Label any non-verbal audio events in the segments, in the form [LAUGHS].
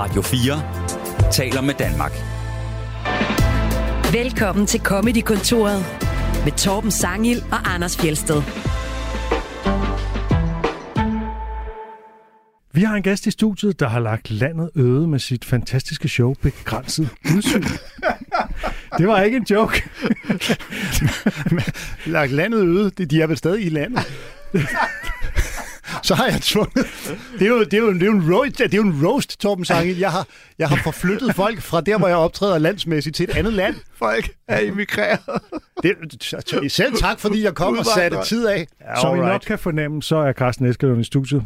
Radio 4 taler med Danmark. Velkommen til Comedy-kontoret med Torben Sangil og Anders Fjelsted. Vi har en gæst i studiet, der har lagt landet øde med sit fantastiske show Begrænset Udsyn. Det var ikke en joke. [LAUGHS] lagt landet øde. De- er vel stadig i landet. [LAUGHS] Så har jeg tvunget... Det er jo, det er jo, det er jo, en, roast, det er jo en roast, Torben Sangel. Jeg har, jeg har forflyttet folk fra der, hvor jeg optræder landsmæssigt, til et andet land. Folk er emigreret. Det, selv tak, fordi jeg kom og satte tid af. Som I nok kan fornemme, så er Carsten Eskelund i studiet.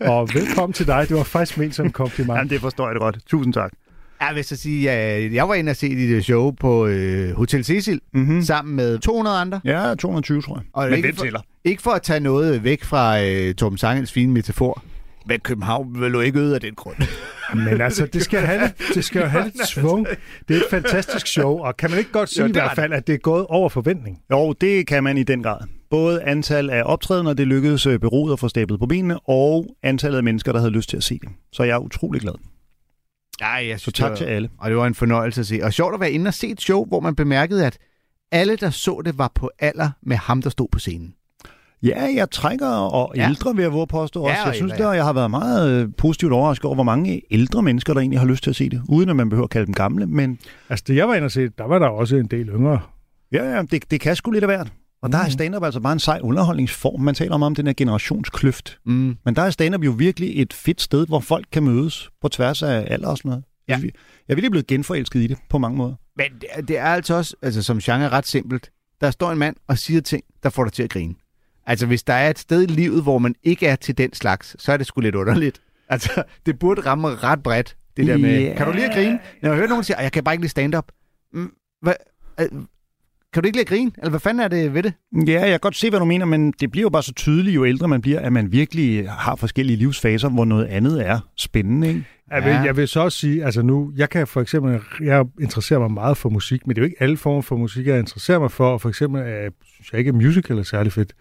Og velkommen til dig. Det var faktisk ment som en kompliment. Jamen, det forstår jeg det godt. Tusind tak. Jeg vil så sige, at jeg var inde og se dit show på øh, Hotel Cecil, Mm-hmm. sammen med 200 andre. Ja, 220, tror jeg. Og Men ikke hvem for- tæller? Ikke for at tage noget væk fra øh, Torben Sangels fine metafor. Men København vil jo ikke øde af den grund. [LAUGHS] Men altså, det skal have det skal jo have lidt [LAUGHS] svung. Det er et fantastisk show, og kan man ikke godt sige Jo, i det er hvert fald, at det er gået over forventning? Jo, det kan man i den grad. Både antal af optrædener, det lykkedes øh, beroet at få stablet på benene, og antallet af mennesker, der havde lyst til at se det. Så jeg er utrolig glad. Ja, jeg Så synes, tak det til var, alle. Og det var en fornøjelse at se. Og sjovt at være inde og se et show, hvor man bemærkede, at alle, der så det, var på alder med ham, der stod på scenen. Ja, jeg trækker og Ja. ældre, vil jeg våge påstå også. Ja, og jeg synes, der, jeg har været meget øh, positivt overrasket over, hvor mange ældre mennesker, der egentlig har lyst til at se det. Uden at man behøver at kalde dem gamle, men Altså, det jeg var inde og se, der var der også en del yngre. ja, ja det, det kan sgu lidt af hvert. Og der er stand-up altså bare en sej underholdningsform. Man taler meget om den her generationskløft. Mm. Men der er stand-up jo virkelig et fedt sted, hvor folk kan mødes på tværs af alder og sådan noget. Ja. Jeg er virkelig blevet genforelsket i det på mange måder. Men det er, det er altså også, altså som genre, ret simpelt. Der står en mand og siger ting, der får dig til at grine. Altså, hvis der er et sted i livet, hvor man ikke er til den slags, så er det sgu lidt underligt. [LAUGHS] Altså, det burde ramme ret bredt, det der med, Ja. kan du lige at grine? Jeg har hørt nogen sige, "Ej, jeg kan bare ikke lide stand-up. Mm, hvad, kan du ikke lide at grine? Eller hvad fanden er det ved det? Ja, jeg kan godt se, hvad du mener, men det bliver jo bare så tydeligt, jo ældre man bliver, at man virkelig har forskellige livsfaser, hvor noget andet er spændende. Ikke? Jeg vil, Ja. jeg vil så også sige, altså nu, jeg kan for eksempel, jeg interesserer mig meget for musik, men det er jo ikke alle former for musik, jeg interesserer mig for, og for eksempel øh, synes jeg ikke, at musical er særlig fedt.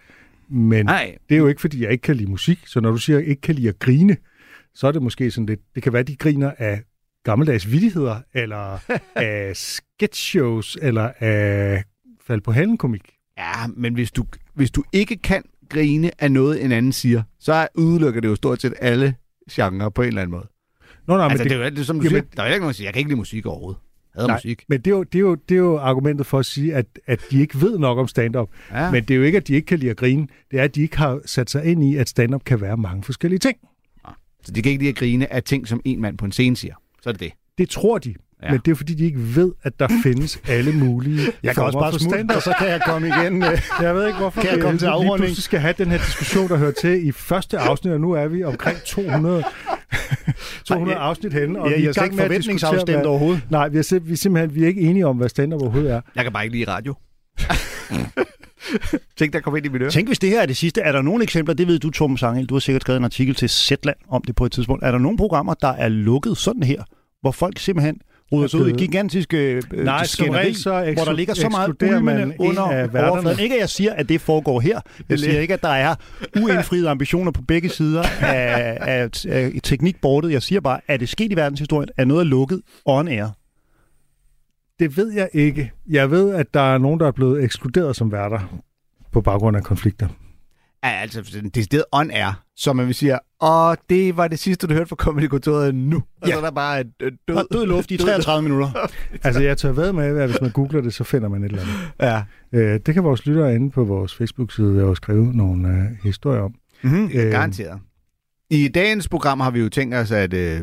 Men Nej. det er jo ikke, fordi jeg ikke kan lide musik, så når du siger, at jeg ikke kan lide at grine, så er det måske sådan lidt, det kan være, at de griner af gammeldags vittigheder, eller [LAUGHS] af sketchshows, eller af fald på halen komik. Ja, men hvis du, hvis du ikke kan grine af noget, en anden siger, så udelukker det jo stort set alle genrer på en eller anden måde. Nå, nej, altså, men det, det er jo det, som du jamen- siger. Der er jo ikke nogen, der siger, jeg kan ikke lide musik overhovedet. Hader Nej. musik. Men det er, jo, det, er jo, det er jo argumentet for at sige, at, at de ikke ved nok om stand-up. Ja. Ja. Men det er jo ikke, at de ikke kan lide at grine. Det er, at de ikke har sat sig ind i, at stand-up kan være mange forskellige ting. Så de kan ikke lide at grine af ting, som en mand på en scene siger. Så er det det. Det tror de. Ja. Men det er, fordi de ikke ved, at der findes alle mulige [LAUGHS] Jeg kan også bare smutte, og så kan jeg komme igen. øh. [LAUGHS] Jeg ved ikke, hvorfor Kan jeg komme til lige afrunding? pludselig skal have den her diskussion, der hører til i første afsnit, og nu er vi omkring 200, 200 [LAUGHS] Nej, afsnit henne. Og Ja, vi jeg er er slet gang ikke forventningsafstemt hvad- overhovedet. Nej, vi er, sim- vi er simpelthen vi er ikke enige om, hvad stand-up overhovedet er. Jeg kan bare ikke lide radio. Tænk, der kom ind i mit øre. Tænk, hvis det her er det sidste. Er der nogle eksempler, det ved du, Tom Sangel, du har sikkert skrevet en artikel til Zetland om det på et tidspunkt. Er der nogle programmer, der er lukket sådan her, hvor folk simpelthen ruder sig ud i Øh, gigantiske øh, Nej, som skænderi, så hvor der ligger så meget ulmende en under overfladen. Ikke at jeg siger, at det foregår her. Jeg siger ikke, at der er uindfriede ambitioner på begge sider af, af, af teknikbordet. Jeg siger bare, at det sket i verdenshistorien, er noget er lukket on air. Det ved jeg ikke. Jeg ved, at der er nogen, der er blevet ekskluderet som værter på baggrund af konflikter. Ja, altså, det er stedet on air, så man vil sige, og det var det sidste, du hørte fra Comedy-kontoret nu. Og Ja. så er der bare et, et død. Og død luft i 33 minutter. [LAUGHS] Altså, jeg tør ved med, at hvis man googler det, så finder man et eller andet. Ja. Øh, det kan vores lyttere inde på vores Facebook-side jo skrive nogle øh, historier om. Mm-hmm. Øh, Garanteret. I dagens program har vi jo tænkt os at øh,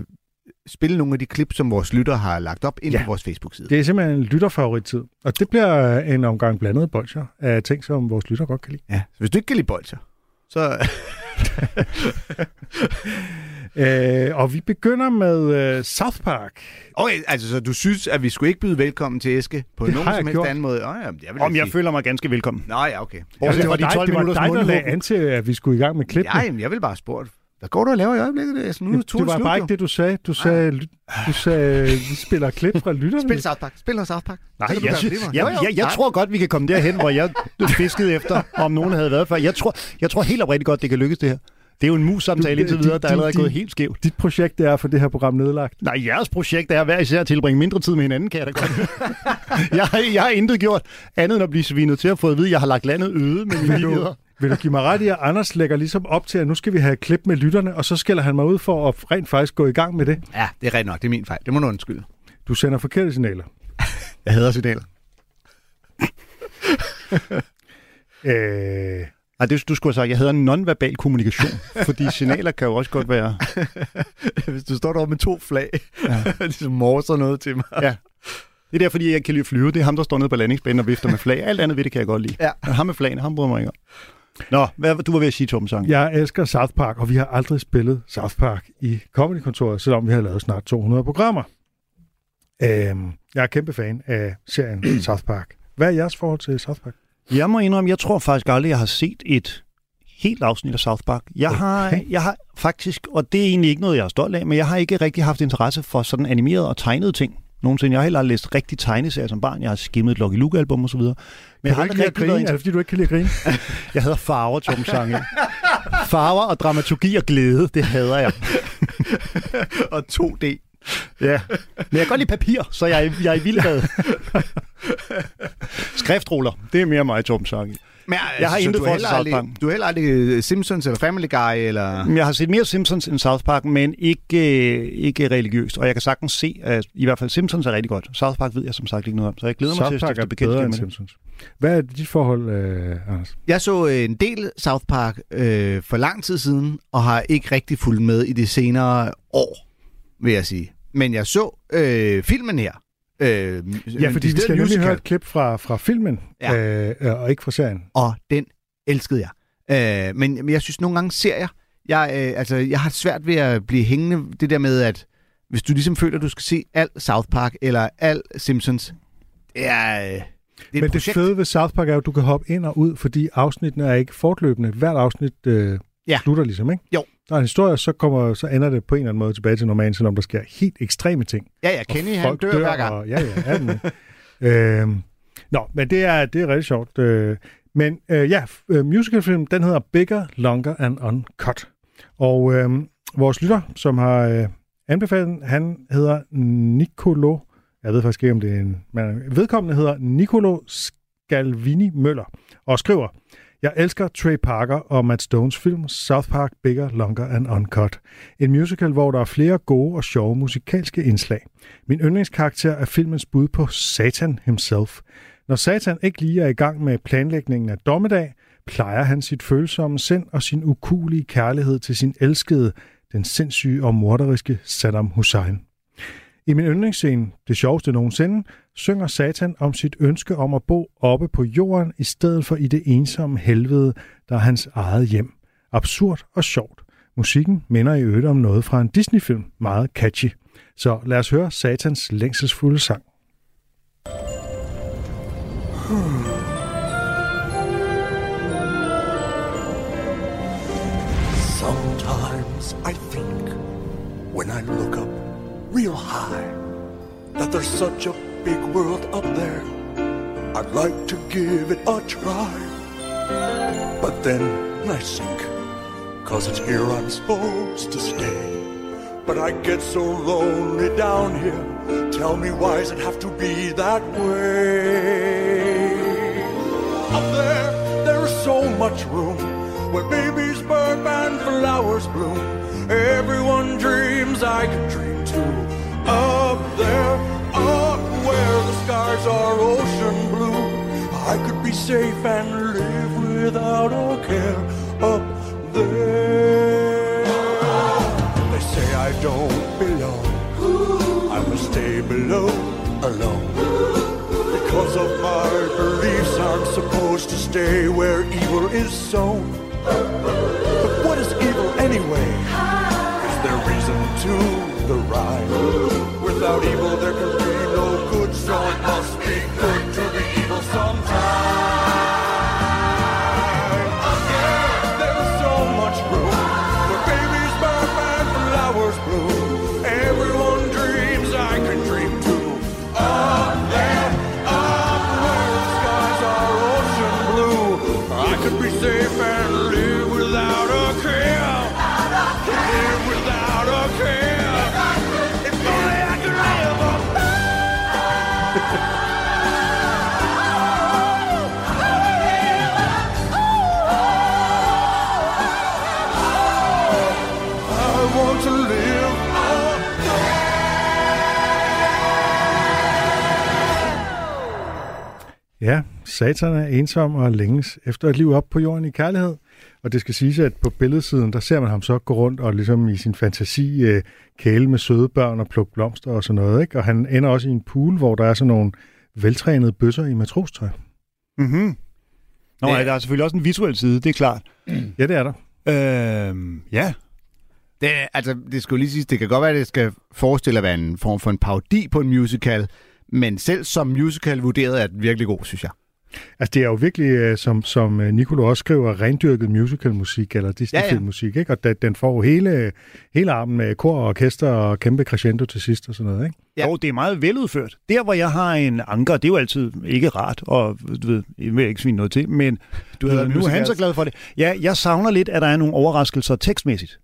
spille nogle af de klip, som vores lytter har lagt op ind Ja. på vores Facebook-side. Det er simpelthen en lytterfavorit-tid. Og det bliver en omgang blandet bolcher af ting, som vores lytter godt kan lide. Ja. Så hvis du ikke kan lide bolcher, så... [LAUGHS] Øh, og vi begynder med øh, South Park. Okay, altså, så du synes, at vi skulle ikke byde velkommen til Æske på Det nogen som helst gjort. anden måde? Oh, ja, jeg vil Om jeg sige- føler mig ganske velkommen. Nå ja, okay. Bortset det var fra de dig, 12 det var minutters dig der lagde an til, at vi skulle i gang med klippene. Ja, jamen, jeg vil bare spurgt. Hvad går du og laver i øjeblikket? Det er sådan, nu er det var slut, bare jo. ikke det, du sagde. Du sagde, du sagde vi spiller klip fra lytterne. Spil South Park. Spil noget South Park. Nej, du jeg, jeg, jeg, jeg, jeg Nej. tror godt, vi kan komme derhen, hvor jeg fiskede efter, om nogen havde været før. Jeg tror, jeg tror helt oprigtigt godt, det kan lykkes det her. Det er jo en mus-samtale Du- indtil de- videre, der er de- allerede de- gået helt skævt. Dit projekt det er at få det her program nedlagt. Nej, jeres projekt er hver især at tilbringe mindre tid med hinanden, kan jeg da godt. [LAUGHS] jeg, har, jeg har intet gjort andet end at blive svinet til at få at vide, at jeg har lagt landet øde med mine du, nyheder. Vil du give mig ret i, at Anders lægger ligesom op til, at nu skal vi have et klip med lytterne, og så skælder han mig ud for at rent faktisk gå i gang med det. Ja, det er rigtigt nok. Det er min fejl. Det må du undskylde. Du sender forkerte signaler. [LAUGHS] Jeg hader signaler. [LAUGHS] Øh, Nej, det, du skulle have sagt, jeg hedder non-verbal kommunikation, [LAUGHS] fordi signaler kan jo også godt være... Hvis du står deroppe med to flag, ja. ligesom morser noget til mig. Ja. Det er der, fordi jeg kan lide at flyve. Det er ham, der står nede på landingsbanen og vifter med flag. Alt andet ved det kan jeg godt lide. Ja. Men ham med flagene, ham bryder mig ikke om. Nå, hvad du var ved at sige, Torben Sang? jeg elsker South Park, og vi har aldrig spillet South Park i Comedy-kontoret, selvom vi har lavet snart 200 programmer. Øh, jeg er kæmpe fan af serien [CLEARS THROAT] South Park. Hvad er jeres forhold til South Park? Jeg må indrømme, jeg tror faktisk aldrig, jeg har set et helt afsnit af South Park. Jeg, okay. har, jeg har faktisk, og det er egentlig ikke noget, jeg er stolt af, men jeg har ikke rigtig haft interesse for sådan animerede og tegnede ting nogensinde. Jeg har heller aldrig læst rigtig tegneserier som barn. Jeg har skimmet et Lucky Luke-album og så videre. Men jeg har Kan aldrig rigtig været grine? Er det, fordi du ikke kan lide at grine? [LAUGHS] Jeg hedder farver, Torben Sange. Farver og dramaturgi og glæde, det hader jeg. [LAUGHS] Og 2D. Ja, men jeg kan godt lide papir, så jeg jeg er i vildbad. [LAUGHS] Skriftruller, det er mere mig, Torben Sange. Men, Jeg har så intet heller til South aldrig- Park. Du er heller aldrig øh, Simpsons eller Family Guy eller... Jeg har set mere Simpsons end South Park, men ikke, øh, ikke religiøst. Og jeg kan sagtens se, at i hvert fald Simpsons er rigtig godt. South Park ved jeg som sagt ikke noget om, så jeg glæder mig til South at Park stifte er bedre end. Simpsons. Hvad er dit forhold, øh, Anders? Jeg så øh, en del South Park øh, for lang tid siden, og har ikke rigtig fulgt med i de senere år, vil jeg sige. Men jeg så øh, filmen her. Øh, Ja, fordi vi skal nemlig høre et klip fra, fra filmen, Ja. øh, øh, og ikke fra serien. Og den elskede jeg. Øh, men, men jeg synes nogle gange serier, jeg, øh, altså, jeg har svært ved at blive hængende. Det der med, at hvis du ligesom føler, at du skal se alt South Park eller alt Simpsons, det er, øh, det er Men det projekt. fede ved South Park er jo, at du kan hoppe ind og ud, fordi afsnittene er ikke fortløbende. Hvert afsnit øh, Ja. slutter ligesom, ikke? Jo. Der er en historie, så, kommer, så ender det på en eller anden måde tilbage til normalen, selvom der sker helt ekstreme ting. Ja, ja, Kenny, han folk dør, hver gang. Og, ja, ja, den, [LAUGHS] øhm, nå, men det er, det er rigtig sjovt. Øh, men øh, ja, øh, musicalfilm, den hedder Bigger, Longer and Uncut. Og øh, vores lytter, som har øh, anbefalet den, han hedder Nicolo, jeg ved faktisk ikke, om det er en mand. Vedkommende hedder Nicolo Scalvini Møller, og skriver, jeg elsker Trey Parker og Matt Stones film South Park Bigger, Longer and Uncut. En musical, hvor der er flere gode og sjove musikalske indslag. Min yndlingskarakter er filmens bud på Satan himself. Når Satan ikke lige er i gang med planlægningen af dommedag, plejer han sit følsomme sind og sin ukulige kærlighed til sin elskede, den sindssyge og morderiske Saddam Hussein. I min yndlingsscene, det sjoveste nogensinde, synger Satan om sit ønske om at bo oppe på jorden i stedet for i det ensomme helvede, der er hans eget hjem. Absurd og sjovt. Musikken minder i øvrigt om noget fra en Disney-film, meget catchy. Så lad os høre Satans længselsfulde sang. Sometimes I think when I look up real high that there's such a big world up there. I'd like to give it a try. But then I sink, cause it's here I'm supposed to stay. But I get so lonely down here. Tell me why does it have to be that way? Up there, there is so much room where babies burp and flowers bloom. Everyone dreams I could dream too. Up there, up where the skies are ocean blue, I could be safe and live without a care. Up there, they say I don't belong. I must stay below alone. Because of my beliefs, I'm supposed to stay where evil is sown. But what is evil anyway? Is there reason to the rhyme? Without evil, there can be no good, so it must be good Satan er ensom og længes efter et liv op på jorden i kærlighed. Og det skal siges, at på billedsiden, der ser man ham så gå rundt og ligesom i sin fantasi øh, kæle med søde børn og plukke blomster og sådan noget. Ikke? Og han ender også i en pool, hvor der er sådan nogle veltrænede bøsser i matrostøj. Mm-hmm. Nå, Det- ja, der er selvfølgelig også en visuel side, det er klart. [CLEARS THROAT] Ja, det er der. Øhm, ja. Det, altså, det skal jo lige sige, det kan godt være, at det skal forestille at være en form for en parodi på en musical, men selv som musical vurderet er den virkelig god, synes jeg. Altså, det er jo virkelig, øh, som, som øh, Nicolo også skriver, rendyrket musicalmusik eller Disney-filmmusik, ikke? Og da, den får jo hele, hele armen med kor og orkester og kæmpe crescendo til sidst og sådan noget, ikke? Ja. Ja. Jo, det er meget veludført. Der, hvor jeg har en anker, det er jo altid ikke rart, og du ved, jeg vil ikke svine noget til, men du ved, nu er han så glad for det. Ja, jeg savner lidt, at der er nogle overraskelser tekstmæssigt.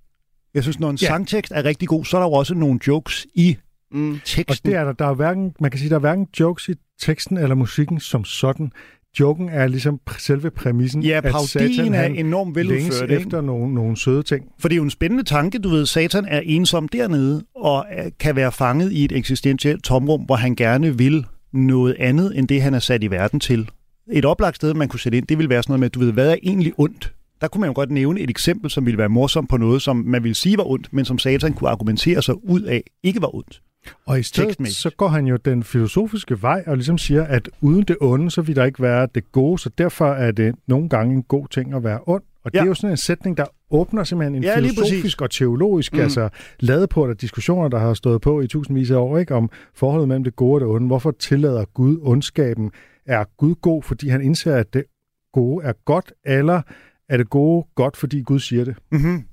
Jeg synes, når en Ja. ja. sangtekst er rigtig god, så er der jo også nogle jokes i Mm. Og teksten. det er der, der er hverken, man kan sige, der er hverken jokes i teksten eller musikken som sådan. Joken er ligesom selve præmissen, Ja, at Satan, er enormt veludført. ikke? efter nogle, nogle søde ting. For det er jo en spændende tanke, du ved, Satan er ensom dernede, og er- kan være fanget i et eksistentielt tomrum, hvor han gerne vil noget andet, end det, han er sat i verden til. Et oplagt sted, man kunne sætte ind, det ville være sådan noget med, du ved, hvad er egentlig ondt? Der kunne man jo godt nævne et eksempel, som ville være morsomt på noget, som man ville sige var ondt, men som Satan kunne argumentere sig ud af, ikke var ondt. Og i stedet så går han jo den filosofiske vej og ligesom siger, at uden det onde, så vil der ikke være det gode, så derfor er det nogle gange en god ting at være ond. Og det Ja. er jo sådan en sætning, der åbner simpelthen en Ja, filosofisk og teologisk, mm. altså der er diskussioner, der har stået på i tusindvis af år, ikke, om forholdet mellem det gode og det onde. Hvorfor tillader Gud ondskaben? Er Gud god, fordi han indser, at det gode er godt, eller er det gode godt, fordi Gud siger det? Mm-hmm.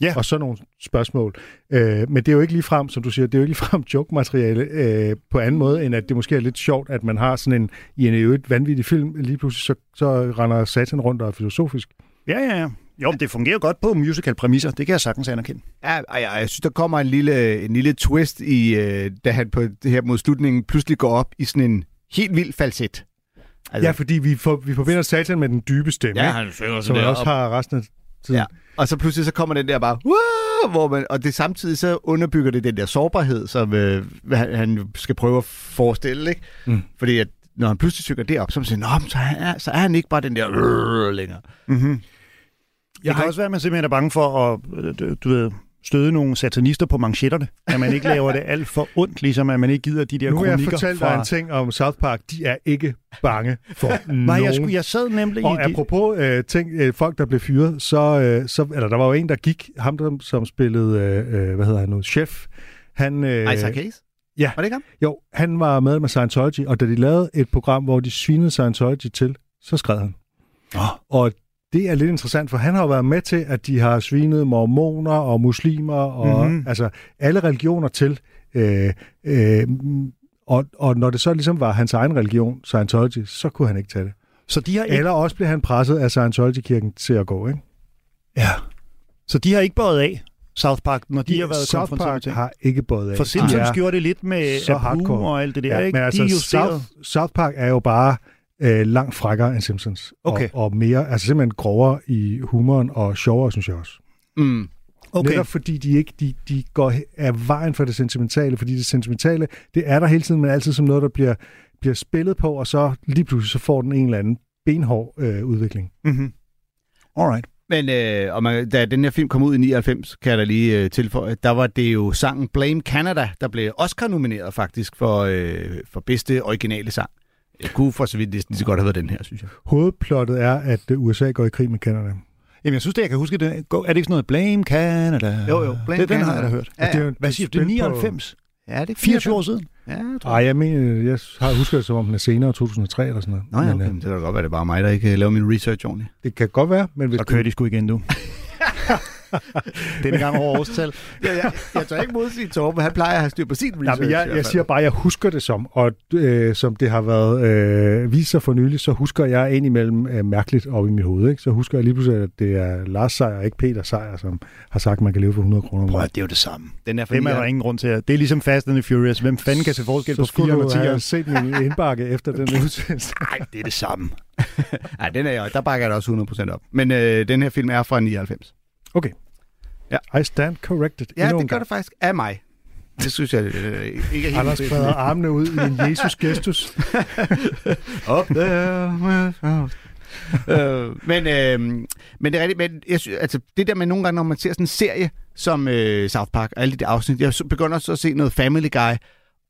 Ja. og sådan nogle spørgsmål. Øh, men det er jo ikke lige frem, som du siger, det er jo ikke lige frem joke-materiale øh, på anden måde, end at det måske er lidt sjovt, at man har sådan en, i en øvrigt vanvittig film, lige pludselig så, så render satan rundt og er filosofisk. Ja, ja, ja. Jo, men det fungerer godt på musical-præmisser, det kan jeg sagtens anerkende. Ja, og jeg, jeg synes, der kommer en lille, en lille twist i, øh, da han på det her mod slutningen pludselig går op i sådan en helt vild falset. Altså, ja, fordi vi, for, vi forbinder satan med den dybe stemme, ja, han synger som man også har resten af tiden. Ja. Og så pludselig så kommer den der bare, "Wah!" hvor man, og det samtidig så underbygger det den der sårbarhed, som øh, han, han skal prøve at forestille, ikke? Mm. Fordi at når han pludselig synger det op, så, man siger, Nå, så, er, så er han ikke bare den der "Rrrr" længere. Mm-hmm. Jeg Det har kan også være, at man simpelthen er bange for at øh, du- du ved, støde nogle satanister på manchetterne. At man ikke [LAUGHS] laver det alt for ondt, ligesom at man ikke gider de der Nu har jeg kronikker fortalt fra... dig en ting om South Park. De er ikke bange for nogen. [LAUGHS] Nej, jeg, skulle, jeg sad nemlig Og i... de- apropos øh, ting, øh, folk, der blev fyret, så, øh, så, eller der var jo en, der gik, ham der, som spillede, øh, øh, hvad hedder han nu, chef, han, øh, Isaac Hayes? ja. Var det ikke ham? jo, han var med med Scientology, og da de lavede et program, hvor de svinede Scientology til, så skrev han. Åh. Og det er lidt interessant, for han har jo været med til, at de har svinet mormoner og muslimer og Mhm. mm-hmm. altså alle religioner til. Øh, øh, og, og når det så ligesom var hans egen religion, Scientology, så kunne han ikke tage det. Så de har ikke... Eller også blev han presset af Scientology-kirken til at gå, ikke? Ja. Så de har ikke bøjet af, South Park, når de, har været South Park ting. har ikke både af. For De Simpsons er- gjorde det lidt med så hardcore. og alt det der, ja, ikke? Men altså, de. South, South Park er jo bare øh, langt frækkere end Simpsons. Okay. Og, og mere, altså simpelthen grovere i humoren og sjovere, synes jeg også. Mm. Okay. Netop fordi de ikke de, de går af vejen for det sentimentale, fordi det sentimentale, det er der hele tiden, men altid som noget, der bliver, bliver spillet på, og så lige pludselig så får den en eller anden benhård øh, udvikling. Mm-hmm. Alright. Men øh, og man, da den her film kom ud i 99, kan jeg da lige øh, tilføje, der var det jo sangen Blame Canada, der blev Oscar-nomineret faktisk for, øh, for bedste originale sang. Jeg kunne for så vidt næsten lige så godt have været den her, synes jeg. Hovedplottet er, at øh, USA går i krig med Canada. Jamen, jeg synes det, jeg kan huske, det, er det ikke sådan noget Blame Canada? Jo, jo, Blame det, den har Canada. jeg da hørt. Ja, Altså, det er Hvad det er siger du? Det er spil på- 99? Ja, det er 24 år siden? Ja, jeg tror Ej, jeg mener, jeg har husket det som om den er senere, 2003 eller sådan noget. Nå ja, okay. Men, Men, det kan da godt være, det er bare mig, der ikke øh, laver min research ordentligt. øh, det kan godt være, men hvis Så kører de sgu igen, du. [LAUGHS] [LAUGHS] Denne gang over årstal. Ja, jeg, jeg tør ikke modsige Torben, han plejer at have styr på sin research. men i jeg, jeg siger bare, at jeg husker det som, og øh, som det har været øh, vist sig for nylig, så husker jeg indimellem øh, mærkeligt op i mit hoved. Ikke? Så husker jeg lige pludselig, at det er Lars Seier, ikke Peter Seier, som har sagt, at man kan leve for 100 kroner Prøv det er jo det samme. Den er for Hvem er der ingen grund til at... Det er ligesom Fast and the Furious. Hvem fanden kan se forskel så på skulle 4 du og 10? have set min indbakke efter den [LAUGHS] udsendelse. Nej, det er det samme. [LAUGHS] Nej, den er jeg, der bakker jeg da også 100% op. Men øh, den her film er fra 99. I stand corrected. Ja, det gør det faktisk af mig. Det synes jeg øh, ikke er helt Anders spreder armene ud i en Jesus-gestus. Up [LAUGHS] there. øh, men, øh, men det er rigtigt, men jeg synes, altså, det der med nogle gange, når man ser sådan en serie som øh, South Park og alle de der afsnit, jeg begynder også at se noget Family Guy,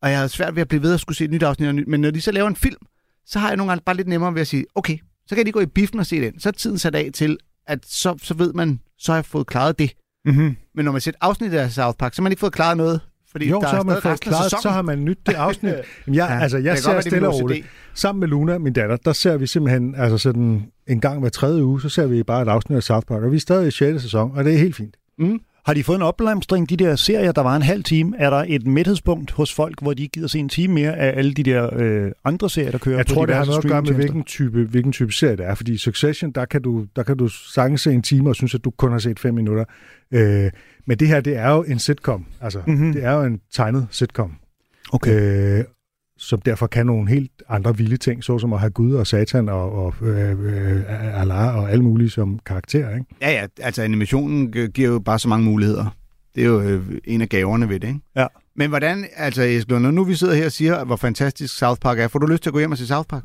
og jeg har svært ved at blive ved at skulle se et nyt afsnit, og nyt, men når de så laver en film, så har jeg nogle gange bare lidt nemmere ved at sige, okay, så kan de gå i biffen og se den. Så er tiden sat af til, at så, så ved man, så har jeg fået klaret det. Mm-hmm. Men når man ser et afsnit af South Park, så har man ikke fået klaret noget, fordi Jo, der så har er man fået klaret, så har man nyt det afsnit. [LAUGHS] Jamen, jeg, ja, altså, jeg godt ser er stille og roligt. Sammen med Luna, min datter, der ser vi simpelthen, altså sådan en gang hver tredje uge, så ser vi bare et afsnit af South Park, og vi er stadig i 6. sæson, og det er helt fint. Mm. Har de fået en opblomstring, de der serier, der var en halv time? Er der et mæthedspunkt hos folk, hvor de ikke gider se en time mere af alle de der øh, andre serier, der kører Jeg på tror, det har noget at gøre med, hvilken type, hvilken type serie det er. Fordi Succession, der kan du, der kan du sagtens se en time og synes, at du kun har set fem minutter. Øh, men det her, det er jo en sitcom. Altså, Mhm. mm-hmm. det er jo en tegnet sitcom. Okay. Øh, som derfor kan nogle helt andre vilde ting, såsom at have Gud og Satan og, og øh, øh, Allah og alle mulige som karakterer. Ikke? Ja, ja, altså animationen gi- giver jo bare så mange muligheder. Det er jo øh, en af gaverne ved det, ikke? Ja. Men hvordan, altså Eskild, når nu vi sidder her og siger, hvor fantastisk South Park er, får du lyst til at gå hjem og se South Park?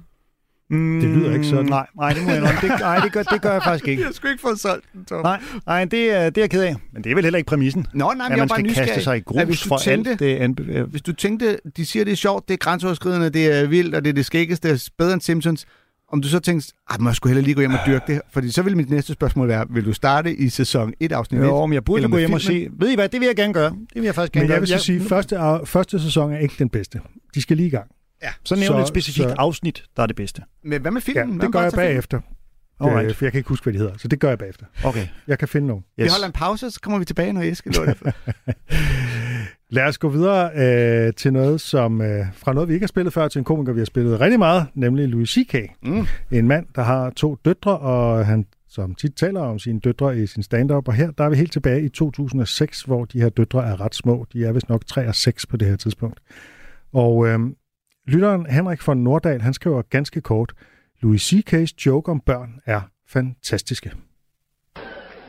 Mm, Det lyder ikke sådan. Nej, nej, det må jeg indrømme. det, nej, det gør, det gør jeg faktisk ikke. [LAUGHS] Jeg skulle ikke få solgt den, Tom. Nej, nej det, er, det er jeg ked af. Men det er vel heller ikke præmissen. Nå, nej, at jeg var man bare skal nysgerrig. kaste sig i grus hvis du for tænkte, alt det anbe- Hvis du tænkte, de siger, det er sjovt, det er grænseoverskridende, det er vildt, og det er det skæggeste, det er bedre end Simpsons, om du så tænkte, at må jeg skulle hellere lige gå hjem og dyrke det, fordi så vil mit næste spørgsmål være, vil du starte i sæson 1 afsnit 1? Jo, men jeg burde gå hjem og se. Ved I hvad, det vil jeg gerne gøre. Det vil jeg faktisk gerne Men gøre. jeg vil så sige, at første, første sæson er ikke den bedste. De skal lige i gang. Så nævn så- et specifikt så- afsnit, der er det bedste. Men hvad med Ja, filmen? Hvad det gør jeg bagefter. Alright. Øh, for jeg kan ikke huske, hvad de hedder. Så det gør jeg bagefter. Okay. Jeg kan finde nogen. Vi holder en pause, så kommer vi tilbage, når er det. [LAUGHS] Lad os gå videre øh, til noget, som øh, fra noget, vi ikke har spillet før, til en komiker, vi har spillet rigtig meget, nemlig Louis C.K. Mm. En mand, der har to døtre, og han som tit taler om sine døtre i sin stand-up. Og her der er vi helt tilbage i 2006, hvor de her døtre er ret små. De er vist nok 3 og 6 på det her tidspunkt. Og øh, lytteren Henrik han skriver ganske kort, Louis C.K.'s joke om børn er fantastiske.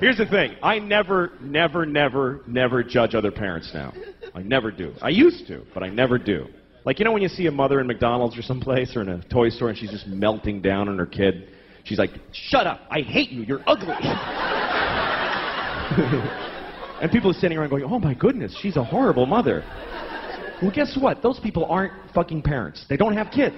Here's the thing. I never, never, never, never judge other parents now. I never do. I used to, but I never do. Like, you know when you see a mother in McDonald's or someplace or in a toy store and she's just melting down on her kid? She's like, shut up. I hate you. You're ugly. [LAUGHS] and people are sitting around going, oh my goodness, she's a horrible mother. Well, guess what? Those people aren't fucking parents. They don't have kids.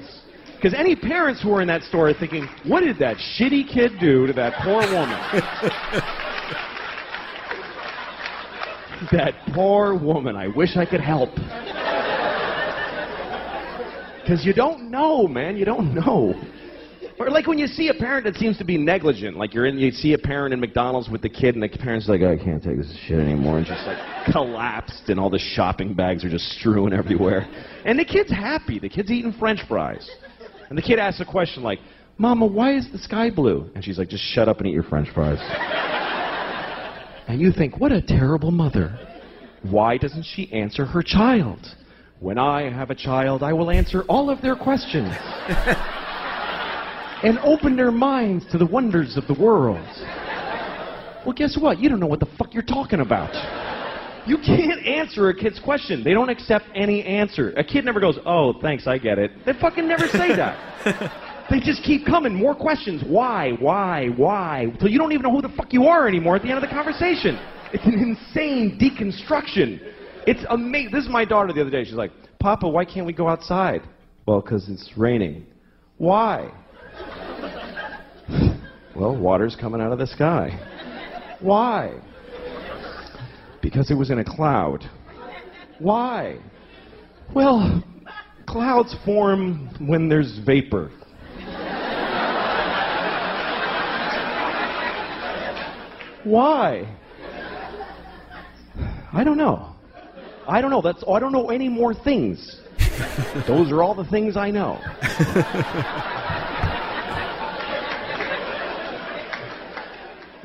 Because any parents who are in that store are thinking, what did that shitty kid do to that poor woman? [LAUGHS] that poor woman. I wish I could help. Because you don't know, man. You don't know. Or like when you see a parent that seems to be negligent, like you're in, you see a parent in McDonald's with the kid, and the parent's like, oh, I can't take this shit anymore, and just like [LAUGHS] collapsed, and all the shopping bags are just strewn everywhere. And the kid's happy. The kid's eating French fries, and the kid asks a question like, "Mama, why is the sky blue?" And she's like, "Just shut up and eat your French fries." [LAUGHS] and you think, what a terrible mother. Why doesn't she answer her child? When I have a child, I will answer all of their questions [LAUGHS] and open their minds to the wonders of the world. Well, guess what? You don't know what the fuck you're talking about. You can't answer a kid's question. They don't accept any answer. A kid never goes, oh, thanks, I get it. They fucking never say that. [LAUGHS] they just keep coming. More questions. Why? Why? Why? Till you don't even know who the fuck you are anymore at the end of the conversation. It's an insane deconstruction. It's amazing. This is my daughter the other day. She's like, Papa, why can't we go outside? Well, because it's raining. Why? Well, water's coming out of the sky. Why? Because it was in a cloud. Why? Well, clouds form when there's vapor. Why? I don't know. I don't know. That's I don't know any more things. Those are all the things I know. [LAUGHS]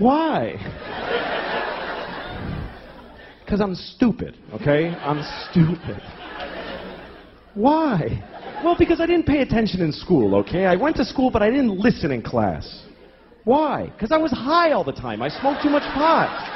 Why? Because I'm stupid, okay? I'm stupid. Why? Well, because I didn't pay attention in school, okay? I went to school, but I didn't listen in class. Why? Because I was high all the time. I smoked too much pot.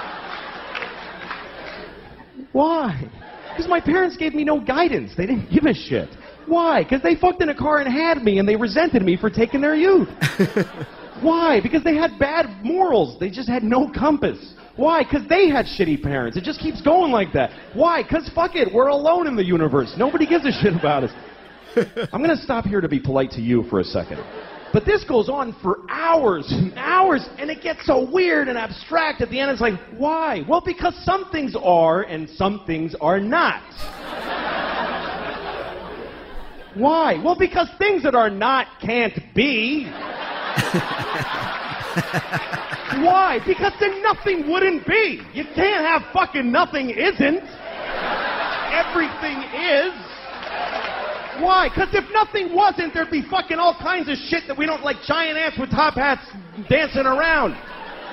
Why? Because my parents gave me no guidance. They didn't give a shit. Why? Because they fucked in a car and had me, and they resented me for taking their youth. [LAUGHS] Why? Because they had bad morals. They just had no compass. Why? Because they had shitty parents. It just keeps going like that. Why? Because fuck it, we're alone in the universe. Nobody gives a shit about us. [LAUGHS] I'm going to stop here to be polite to you for a second. But this goes on for hours and hours, and it gets so weird and abstract at the end. It's like, why? Well, because some things are and some things are not. Why? Well, because things that are not can't be. [LAUGHS] Why? Because then nothing wouldn't be. You can't have fucking nothing isn't. Everything is. Why? Because if nothing wasn't, there'd be fucking all kinds of shit that we don't like giant ants with top hats dancing around.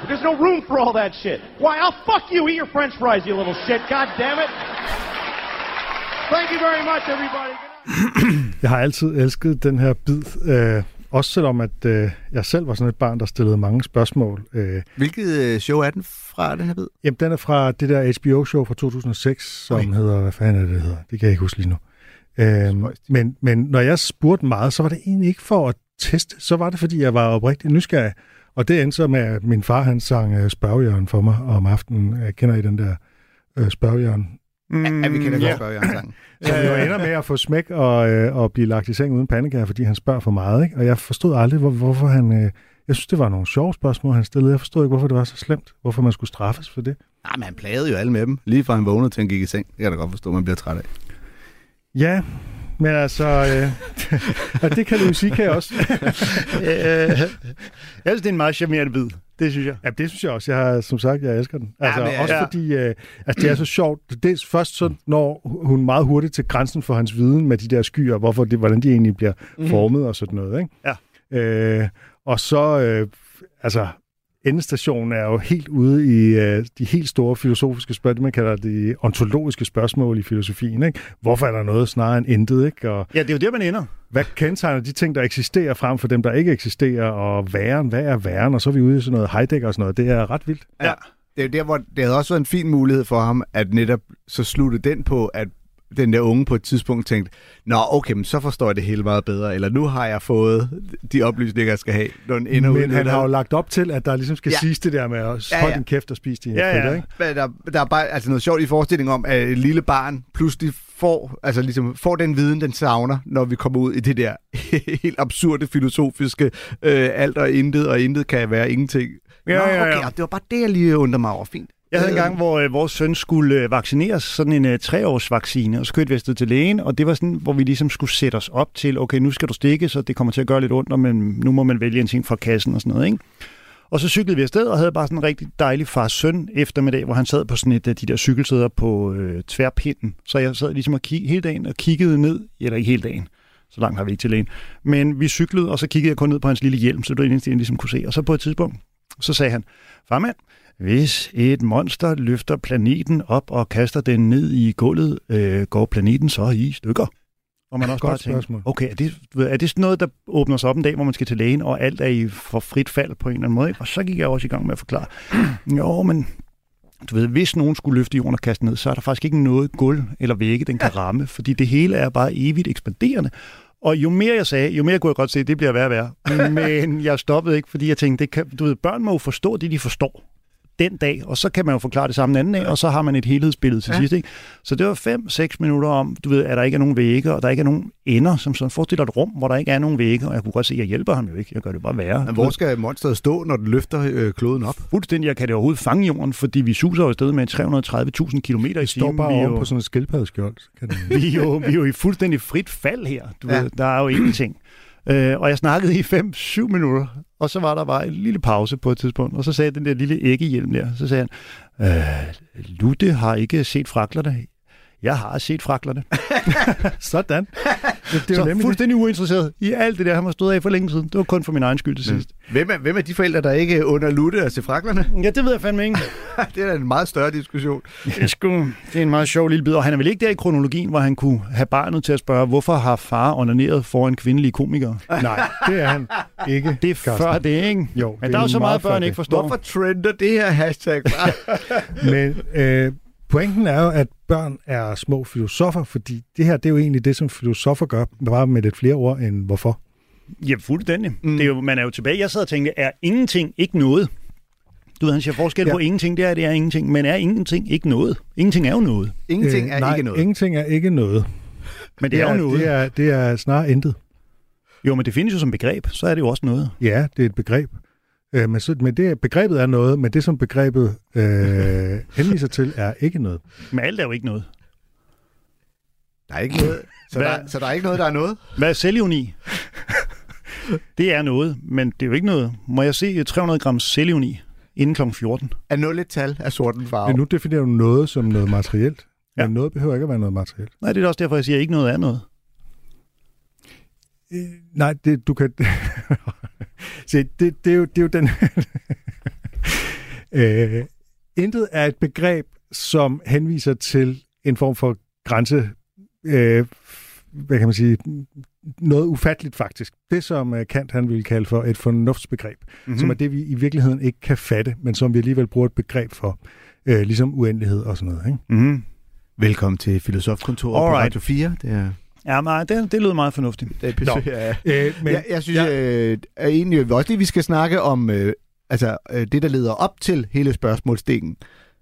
There's no room for all that shit. Why? I'll fuck you. Eat your french fries, you little shit. God damn it. Thank you very much, everybody. [CLEARS THROAT] Jeg har altid elsket den her bid, øh, også selvom at øh, jeg selv var sådan et barn, der stillede mange spørgsmål. Øh, Hvilket øh, show er den fra, den her bid? jamen, den er fra det der HBO-show fra 2006, som Oj. hedder, hvad fanden er det, det hedder? Det kan jeg ikke huske lige nu. Spøjst. men, men når jeg spurgte meget, så var det egentlig ikke for at teste, så var det, fordi jeg var oprigtig nysgerrig. Og det endte så med, at min far han sang øh, spørgejørn for mig om aftenen. Jeg kender I den der øh, spørgejørn? Mm, Ja, vi kan da ja. godt spørge Jørgen sang. [LAUGHS] Som jo ender med at få smæk og, øh, og blive lagt i seng uden pandekager, fordi han spørger for meget. Ikke? Og jeg forstod aldrig, hvor, hvorfor han... Øh, jeg synes, det var nogle sjove spørgsmål, han stillede. Jeg forstod ikke, hvorfor det var så slemt. Hvorfor man skulle straffes for det. Nej, men han plagede jo alle med dem. Lige fra han vågnede til han gik i seng. Det kan jeg da godt forstå, man bliver træt af. Ja, men altså... Øh, og det kan du sige, kan jeg også. [LAUGHS] Øh, jeg synes, det er en meget charmerende bid. Det synes jeg. Ja, det synes jeg også. Jeg har, som sagt, jeg elsker den. Altså, men, også ja. fordi, øh, altså, det er så sjovt. Det er først så når hun meget hurtigt til grænsen for hans viden med de der skyer, hvorfor det, hvordan de egentlig bliver mm. formet og sådan noget. Ikke? Ja. Øh, og så, øh, altså, endestationen er jo helt ude i øh, de helt store filosofiske spørgsmål, det man kalder de ontologiske spørgsmål i filosofien. Ikke? Hvorfor er der noget snarere end intet? Ikke? Og Ja, det er jo der, man ender. hvad kendetegner de ting, der eksisterer frem for dem, der ikke eksisterer? Og væren, hvad er væren? Og så er vi ude i sådan noget Heidegger og sådan noget. Det er ret vildt. Ja. Det er jo der, hvor det havde også været en fin mulighed for ham, at netop så slutte den på, at den der unge på et tidspunkt tænkte, Nå, okay, men så forstår jeg det hele meget bedre, eller nu har jeg fået de oplysninger, jeg skal have, når den ender Men han har jo lagt op til, at der ligesom skal Ja. ja. siges det der med at Ja, holde ja. din kæft og spise dine Ja, ja, ja. fritter, ikke? Men der, der er bare altså noget sjovt i forestillingen om, at et lille barn pludselig får, altså ligesom får den viden, den savner, når vi kommer ud i det der [LAUGHS] helt absurde filosofiske øh, alt og intet, og intet kan være ingenting. Ja, Nå, ja, ja. okay, og det var bare det, jeg lige undrer mig over. Fint. Jeg havde en gang, hvor øh, vores søn skulle øh, vaccineres, sådan en øh, treårsvaccine, og så kørte vi afsted til lægen, og det var sådan, hvor vi ligesom skulle sætte os op til, okay, nu skal du stikke, så det kommer til at gøre lidt ondt, men nu må man vælge en ting fra kassen og sådan noget, ikke? Og så cyklede vi afsted og havde bare sådan en rigtig dejlig far-søn eftermiddag, hvor han sad på sådan et af de der cykelsæder på øh, tværpinden. Så jeg sad ligesom og kig, hele dagen og kiggede ned, eller ikke hele dagen, så langt har vi ikke til lægen. Men vi cyklede, og så kiggede jeg kun ned på hans lille hjelm, så det var det eneste, jeg ligesom kunne se. Og så på et tidspunkt, så sagde han, farmand, hvis et monster løfter planeten op og kaster den ned i gulvet, øh, går planeten så i stykker? Og man også Godt bare tænker, spørgsmål. okay, er det, er det sådan noget, der åbner sig op en dag, hvor man skal til lægen, og alt er i for frit fald på en eller anden måde? Og så gik jeg også i gang med at forklare, [CLEARS THROAT] jo, men du ved, hvis nogen skulle løfte jorden og kaste ned, så er der faktisk ikke noget gulv eller vægge, den kan ramme, fordi det hele er bare evigt ekspanderende. Og jo mere jeg sagde, jo mere kunne jeg godt se, at det bliver værre og værre. [LAUGHS] Men jeg stoppede ikke, fordi jeg tænkte, det kan, du ved, børn må jo forstå det, de forstår den dag, og så kan man jo forklare det samme en anden dag, og så har man et helhedsbillede til Ja. sidst. Ikke? Så det var 5-6 minutter om, du ved, at der ikke er nogen vægge, og der ikke er nogen ender, som sådan forestiller et rum, hvor der ikke er nogen vægge, og jeg kunne godt se, at jeg hjælper ham jo ikke, jeg gør det bare værre. Men hvor skal monsteret stå, når den løfter øh, kloden op? Fuldstændig, jeg kan det overhovedet fange jorden, fordi vi suser jo afsted med 330.000 km i Det står timen. bare Vi jo- på sådan et skildpaddeskjold. Kan [LAUGHS] vi, er jo, vi er jo i fuldstændig frit fald her. Du ja. ved, der er jo ingenting. Øh, og jeg snakkede i 5-7 minutter, og så var der bare en lille pause på et tidspunkt, og så sagde den der lille æggehjelm der, så sagde han, øh, Lutte har ikke set fraklerne. Jeg har set fraklerne. [LAUGHS] Sådan. Det, det så jo nemlig det. fuldstændig uinteresseret i alt det der, han var stået af for længe siden. Det var kun for min egen skyld til sidst. Hvem er, hvem er de forældre, der ikke under lutte og til fraklerne? Ja, det ved jeg fandme ikke. [LAUGHS] det er da en meget større diskussion. Det er, sgu, det er en meget sjov lille bid, og han er vel ikke der i kronologien, hvor han kunne have barnet til at spørge, hvorfor har far onaneret foran kvindelige komikere? [LAUGHS] Nej, det er han ikke. Det er før det, ikke? Jo, Men det der er jo så meget, før børn det. ikke forstår. Hvorfor trender det her hashtag? Men øh, pointen er jo, at børn er små filosofer, fordi det her, det er jo egentlig det, som filosofer gør, bare med lidt flere ord end hvorfor. Ja, fuldstændig. Mm. Det er jo, man er jo tilbage. Jeg sad og tænkte, er ingenting ikke noget? Du ved, han siger forskel Ja. på ingenting, det er, det er ingenting. Men er ingenting ikke noget? Ingenting er jo noget. Ingenting er Øh, nej, ikke noget. ingenting er ikke noget. Men det, er, jo noget. Det er, det er snarere intet. Jo, men det findes jo som begreb, så er det jo også noget. Ja, det er et begreb. Øh, men, så, men det, begrebet er noget, men det, som begrebet øh, [LAUGHS] henviser til, er ikke noget. Men alt er jo ikke noget. Der er ikke noget. Så Hvad? der, så der er ikke noget, der er noget? Hvad er selvironi? [LAUGHS] det er noget, men det er jo ikke noget. Må jeg se 300 gram selvironi inden kl. 14? Er 0 et tal af sorten farve? Men nu definerer du noget som noget materielt. Ja. Men noget behøver ikke at være noget materielt. Nej, det er også derfor, jeg siger, at ikke noget er noget. Øh, nej, det, du kan... [LAUGHS] Se, det, det, er jo, det er jo den... [LAUGHS] øh, intet er et begreb, som henviser til en form for grænse... Øh, hvad kan man sige? Noget ufatteligt faktisk. Det, som øh, Kant han ville kalde for et fornuftsbegreb. Mhm. Mm-hmm. Som er det, vi i virkeligheden ikke kan fatte, men som vi alligevel bruger et begreb for. Øh, ligesom uendelighed og sådan noget. Ikke? Mm-hmm. Velkommen til Filosofkontoret på. Radio 4. Det er, Ja, nej, det, det lød meget fornuftigt. det er besøg [LAUGHS] af... Øh, Men, jeg, jeg synes ja. øh, er egentlig også lige, vi skal snakke om øh, altså, øh, det, der leder op til hele spørgsmålsstingen.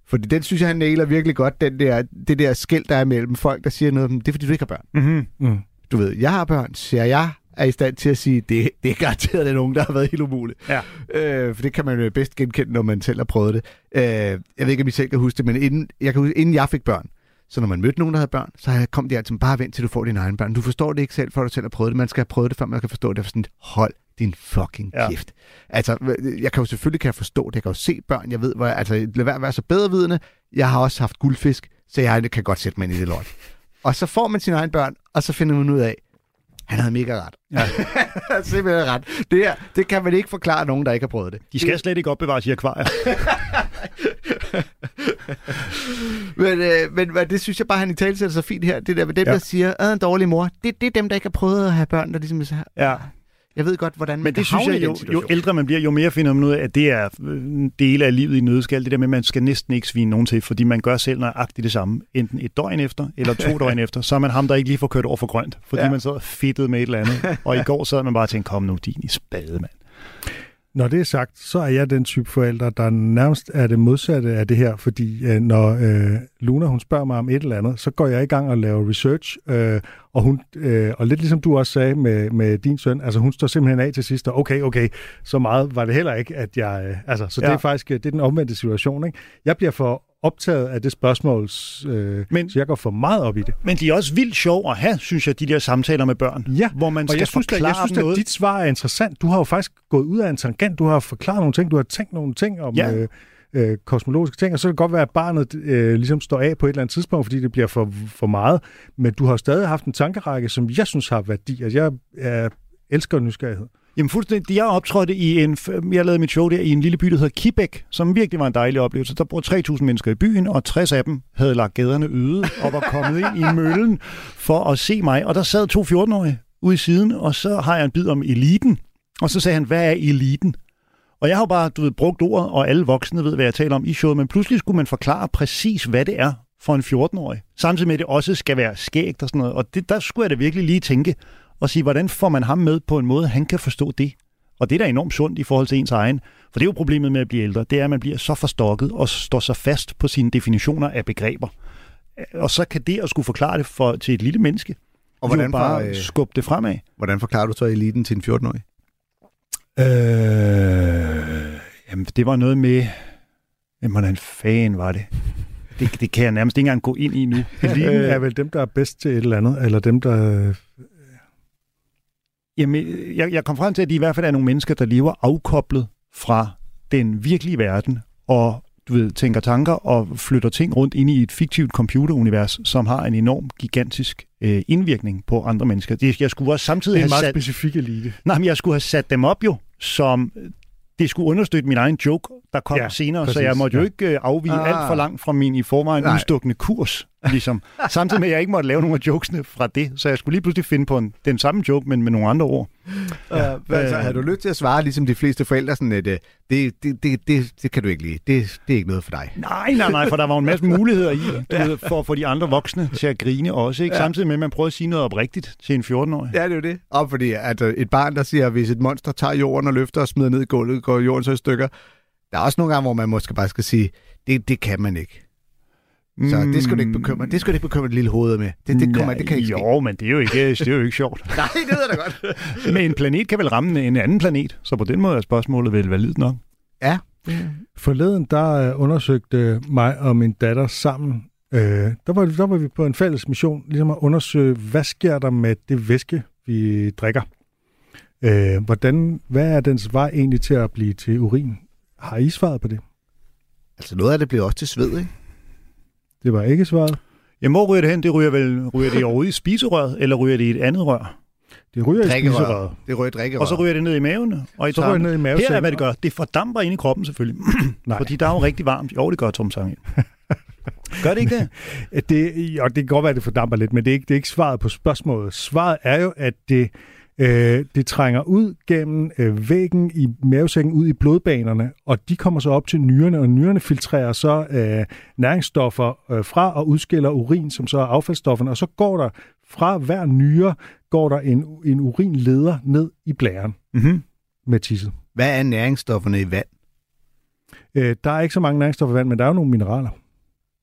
Fordi den synes jeg, han nailer virkelig godt, den der, det der skæld, der er mellem folk, der siger noget om, det er fordi, du ikke har børn. Mm-hmm. Mm. Du ved, jeg har børn, siger jeg, er i stand til at sige, det, det er garanteret den unge, der har været helt umuligt. Ja. Øh, for det kan man jo bedst genkende, når man selv har prøvet det. Øh, jeg ved ikke, om I selv kan huske det, men inden jeg, kan huske, inden jeg fik børn, så når man mødte nogen, der havde børn, så kom de altid bare vent til du får dine egne børn. Du forstår det ikke selv, før du selv har prøvet det. Man skal have prøvet det, før man kan forstå det. Er sådan, hold din fucking Ja. kæft. Altså, jeg kan jo selvfølgelig kan jeg forstå det. Jeg kan jo se børn. Jeg ved, hvor jeg, altså, lad være at være så bedrevidende. Jeg har også haft guldfisk, så jeg kan godt sætte mig ind i det lort. Og så får man sine egne børn, og så finder man ud af, han havde mega ret. Ja. [LAUGHS] Simpelthen ret. Det, her, det kan man ikke forklare nogen, der ikke har prøvet det. De skal slet ikke opbevares i akvarier. [LAUGHS] [LAUGHS] Men, øh, men hvad, det synes jeg bare, han i tale sætter så fint her. Det der med dem, ja. Der siger, at en dårlig mor, det, det er dem, der ikke har prøvet at have børn, der ligesom er så, Ja. Jeg ved godt, hvordan man Men det synes jeg, jo, jo ældre man bliver, jo mere finder man ud af, at det er øh, en del af livet i nødskal. Det der med, at man skal næsten ikke svine nogen til, fordi man gør selv nøjagtigt det samme. Enten et døgn efter, eller to [LAUGHS] døgn efter. Så er man ham, der ikke lige får kørt over for grønt, fordi ja. man så fedtet med et eller andet. [LAUGHS] Og i går sad man bare og tænkte, kom nu, din i spade, mand. Når det er sagt, så er jeg den type forældre, der nærmest er det modsatte af det her, fordi øh, når øh, Luna hun spørger mig om et eller andet, så går jeg i gang og laver research, øh, og, hun, øh, og lidt ligesom du også sagde med, med din søn, altså hun står simpelthen af til sidst, og okay, okay, så meget var det heller ikke, at jeg, øh, altså, så det Ja. er faktisk, øh, det er den omvendte situation, ikke? Jeg bliver for optaget af det spørgsmål, øh, Men- så jeg går for meget op i det. Men de er også vildt sjov at have, synes jeg, de der samtaler med børn. Ja, hvor man og skal jeg synes, forklare at, jeg synes at dit svar er interessant. Du har jo faktisk gået ud af en tangent. Du har forklaret nogle ting. Du har tænkt nogle ting om Ja. øh, øh, kosmologiske ting. Og så kan det godt være, at barnet øh, ligesom står af på et eller andet tidspunkt, fordi det bliver for, for meget. Men du har stadig haft en tankerække, som jeg synes har værdi. Altså, jeg øh, elsker nysgerrighed. Jamen fuldstændig. Jeg optrådte i en... Jeg lavede mit show der i en lille by, der hedder Kibæk, som virkelig var en dejlig oplevelse. Der bor 3.000 mennesker i byen, og 60 af dem havde lagt gaderne øde og var kommet ind i møllen for at se mig. Og der sad to 14-årige ude i siden, og så har jeg en bid om eliten. Og så sagde han, hvad er eliten? Og jeg har jo bare du ved, brugt ordet, og alle voksne ved, hvad jeg taler om i showet, men pludselig skulle man forklare præcis, hvad det er for en 14-årig. Samtidig med, at det også skal være skægt og sådan noget. Og det, der skulle jeg da virkelig lige tænke og sige, hvordan får man ham med på en måde, han kan forstå det? Og det er da enormt sundt i forhold til ens egen. For det er jo problemet med at blive ældre, det er, at man bliver så forstokket og står så fast på sine definitioner af begreber. Og så kan det at skulle forklare det for, til et lille menneske, Og hvordan, jo bare for, øh, skubbe det fremad. hvordan forklarer du så eliten til en 14-årig? Øh, jamen, det var noget med... Jamen, hvordan fanden var det? det? Det kan jeg nærmest ikke engang gå ind i nu. Eliten er vel dem, der er bedst til et eller andet, eller dem, der... Jamen, jeg, jeg kom frem til, at de i hvert fald er nogle mennesker, der lever afkoblet fra den virkelige verden, og du ved, tænker tanker og flytter ting rundt ind i et fiktivt computerunivers, som har en enorm, gigantisk øh, indvirkning på andre mennesker. Det, jeg skulle også samtidig Det er en have meget sat... specifik elite. Nej, men jeg skulle have sat dem op jo, som det skulle understøtte min egen joke, der kom Ja, senere, præcis, så jeg måtte jo ikke øh, afvige Ah. alt for langt fra min i forvejen Nej. udstukne kurs. Ligesom. Samtidig med, at jeg ikke måtte lave nogle af jokesene fra det, så jeg skulle lige pludselig finde på en, den samme joke, men med nogle andre ord. Ja, altså, Øh. har du lyst til at svare, ligesom de fleste forældre, sådan at øh, det, det, det, det, det kan du ikke lide. Det, det er ikke noget for dig. Nej, nej, nej, for der var en masse muligheder i, du ved, for at få de andre voksne til at grine også, ikke? Ja. Samtidig med, at man prøver at sige noget oprigtigt til en 14-årig. Ja, det er jo det. Og fordi at øh, et barn, der siger, at hvis et monster tager jorden og løfter og smider ned i gulvet, går jorden så i stykker. Der er også nogle gange, hvor man måske bare skal sige, det, det kan man ikke. Så det skal du ikke bekymre. Det skal du ikke bekymre dit lille hoved med. Det, det, kommer, det kan ikke ske. Jo, men det er jo ikke, det er jo ikke [LAUGHS] sjovt. Nej, det ved jeg da godt. [LAUGHS] Men en planet kan vel ramme en anden planet, så på den måde er spørgsmålet vel validt nok. Ja. Forleden, der øh, undersøgte mig og min datter sammen, øh, der, var, der var vi på en fælles mission, ligesom at undersøge, hvad sker der med det væske, vi drikker? Øh, hvordan, hvad er dens vej egentlig til at blive til urin? Har I svaret på det? Altså noget af det bliver også til sved, ikke? Det var ikke svaret. Jamen, hvor ryger det hen? Det ryger vel ryger det overhovedet i spiserøret, eller ryger det i et andet rør? Det ryger i Drikkerøret. spiserøret. Det rører drikkerør. Og så ryger det ned i maven og i Så ryger det ned i Her er, hvad det gør. Det fordamper ind i kroppen selvfølgelig. [CLEARS THROAT] Nej. Fordi der er jo rigtig varmt. Jo, det gør Tom Sange. [LAUGHS] gør det ikke det? Det, og det kan godt være, at det fordamper lidt, men det er, ikke, det er ikke svaret på spørgsmålet. Svaret er jo, at det, øh, det trænger ud gennem øh, væggen i mavesækken, ud i blodbanerne, og de kommer så op til nyrerne, og nyrerne filtrerer så øh, næringsstoffer øh, fra og udskiller urin, som så er affaldsstofferne, og så går der fra hver nyre, går der en, en urinleder ned i blæren Mm-hmm. med tisset. Hvad er næringsstofferne i vand? Øh, der er ikke så mange næringsstoffer i vand, men der er jo nogle mineraler.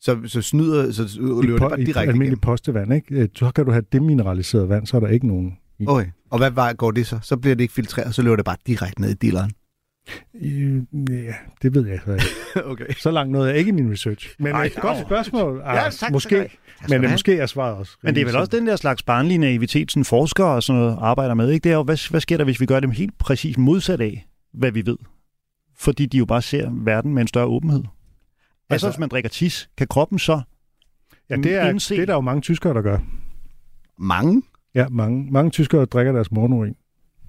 Så, så snyder, så I, løber det po- bare i direkte almindelig igennem. postevand, ikke? Øh, Så kan du have demineraliseret vand, så er der ikke nogen i. Okay. Og hvad vej går det så? Så bliver det ikke filtreret, så løber det bare direkte ned i dealeren. Øh, Ja, det ved jeg så ikke. [LAUGHS] okay. Så langt nåede jeg ikke i min research. Men Ej, et godt au. spørgsmål. Ah, Ja, tak måske. Tak men du øh, måske er svaret også. Men det er vel også den der slags barnlige naivitet, som forskere og sådan noget arbejder med. Ikke? Det er jo, hvad, hvad sker der, hvis vi gør dem helt præcis modsat af, hvad vi ved? Fordi de jo bare ser verden med en større åbenhed. Altså, Altså- hvis man drikker tis, kan kroppen så Ja, det er, indse- det er der jo mange tyskere, der gør. Mange? Ja, mange, mange tyskere drikker deres morgenurin.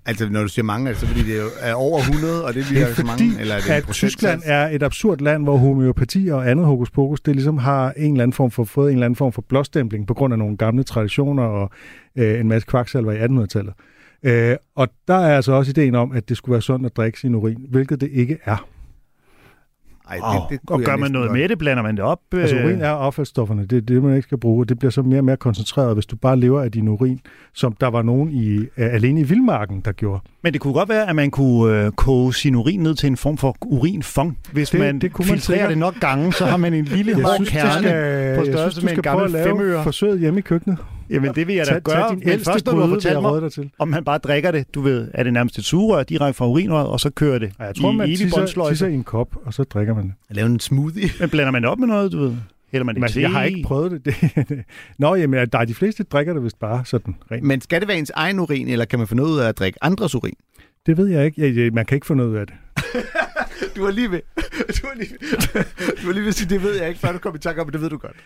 Altså, når du siger mange, altså fordi det er, er over 100, og det Det bliver er så fordi, mange, eller er det at? Tyskland er et absurd land, hvor homeopati og andet hokus pokus, det ligesom har en eller anden form for, fået en eller anden form for blåstempling på grund af nogle gamle traditioner og øh, en masse kvaksalver i 1800-tallet. Øh, og der er altså også ideen om, at det skulle være sundt at drikke sin urin, hvilket det ikke er. Ej, det, det og jeg gør man noget godt. med det, blander man det op. Altså øh, urin er affaldsstofferne, det er det, man ikke skal bruge, det bliver så mere og mere koncentreret, hvis du bare lever af din urin, som der var nogen i, uh, alene i vildmarken, der gjorde. Men det kunne godt være, at man kunne øh, koge sin urin ned til en form for urinfong. Hvis Det- man det kunne man filtrerer sikkert. det nok gange, så har man en lille Jeg hård synes, du kerne. skal, på jeg størrelse synes, du med en skal gammel prøve at lave femøre. forsøget hjemme i køkkenet. Jamen, det vil jeg da Tag, gøre. tag din men først, når du har fortalt mig, dig til. om man bare drikker det, du ved, er det nærmest et sugerør direkte fra urinrøret, og så kører det Ja, jeg tror, i man evig tisser, båndsløjfe. tisser i en kop, og så drikker man det. Lave en smoothie. [LAUGHS] Men blander man det op med noget, du ved? Hælder man det til? jeg har ikke prøvet det. [LAUGHS] det. Nå, jamen, der er de fleste drikker det vist bare sådan rent. Men skal det være ens egen urin, eller kan man få noget ud af at drikke andres urin? Det ved jeg ikke. Jeg, jeg, man kan ikke få noget ud af det. [LAUGHS] Du var lige ved. Du var lige, du var lige ved at sige, det ved jeg ikke, før du kom i tanke om, det ved du godt.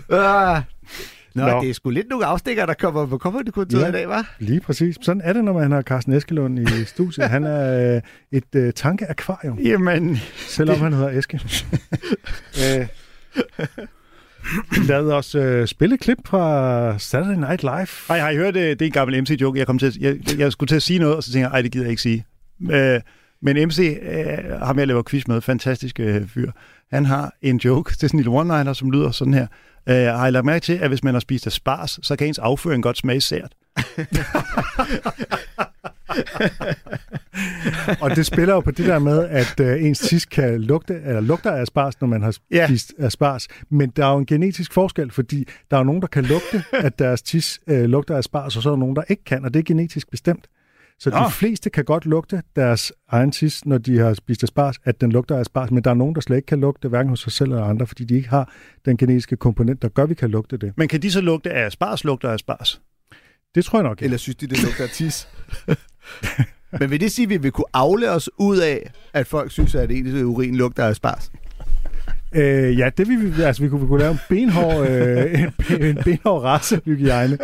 [LAUGHS] ah. Nå, Nå. det er sgu lidt nogle afstikker, der kommer på kommandokontoret Ja. i dag, var? Lige præcis. Sådan er det, når man har Carsten Eskelund i studiet. Han er øh, et øh, tankeakvarium, Jamen, selvom han hedder Eske. [LAUGHS] øh, lad os øh, spille et klip fra Saturday Night Live. Ej, har I hørt, øh, det er en gammel MC-joke? Jeg, kom til, at- jeg, jeg skulle til at sige noget, og så tænker jeg, ej, det gider jeg ikke sige. Øh, men MC, øh, ham jeg laver quiz med, fantastisk øh, fyr, han har en joke til sådan en lille one-liner, som lyder sådan her. Øh, har I lagt mærke til, at hvis man har spist asparges, så kan ens afføring godt smage sært? Og det spiller jo på det der med, at øh, ens tis kan lugte, eller lugter af asparges, når man har Ja. spist asparges. Men der er jo en genetisk forskel, fordi der er nogen, der kan lugte, at deres tis øh, lugter af asparges, og så er der nogen, der ikke kan, og det er genetisk bestemt. Så Nå. de fleste kan godt lugte deres egen tis, når de har spist asparges, at den lugter af asparges, men der er nogen, der slet ikke kan lugte, hverken hos sig selv eller andre, fordi de ikke har den genetiske komponent, der gør, at vi kan lugte det. Men kan de så lugte af asparges, lugter af asparges? Det tror jeg nok ikke. Eller synes de, det lugter af tis? [LAUGHS] Men vil det sige, at vi vil kunne afle os ud af, at folk synes, at ens urin lugter af spars? Øh, ja, det vi, vi- altså, vi kunne, vi kunne lave en benhård, øh, en, [LAUGHS] en benhård racehygiejne.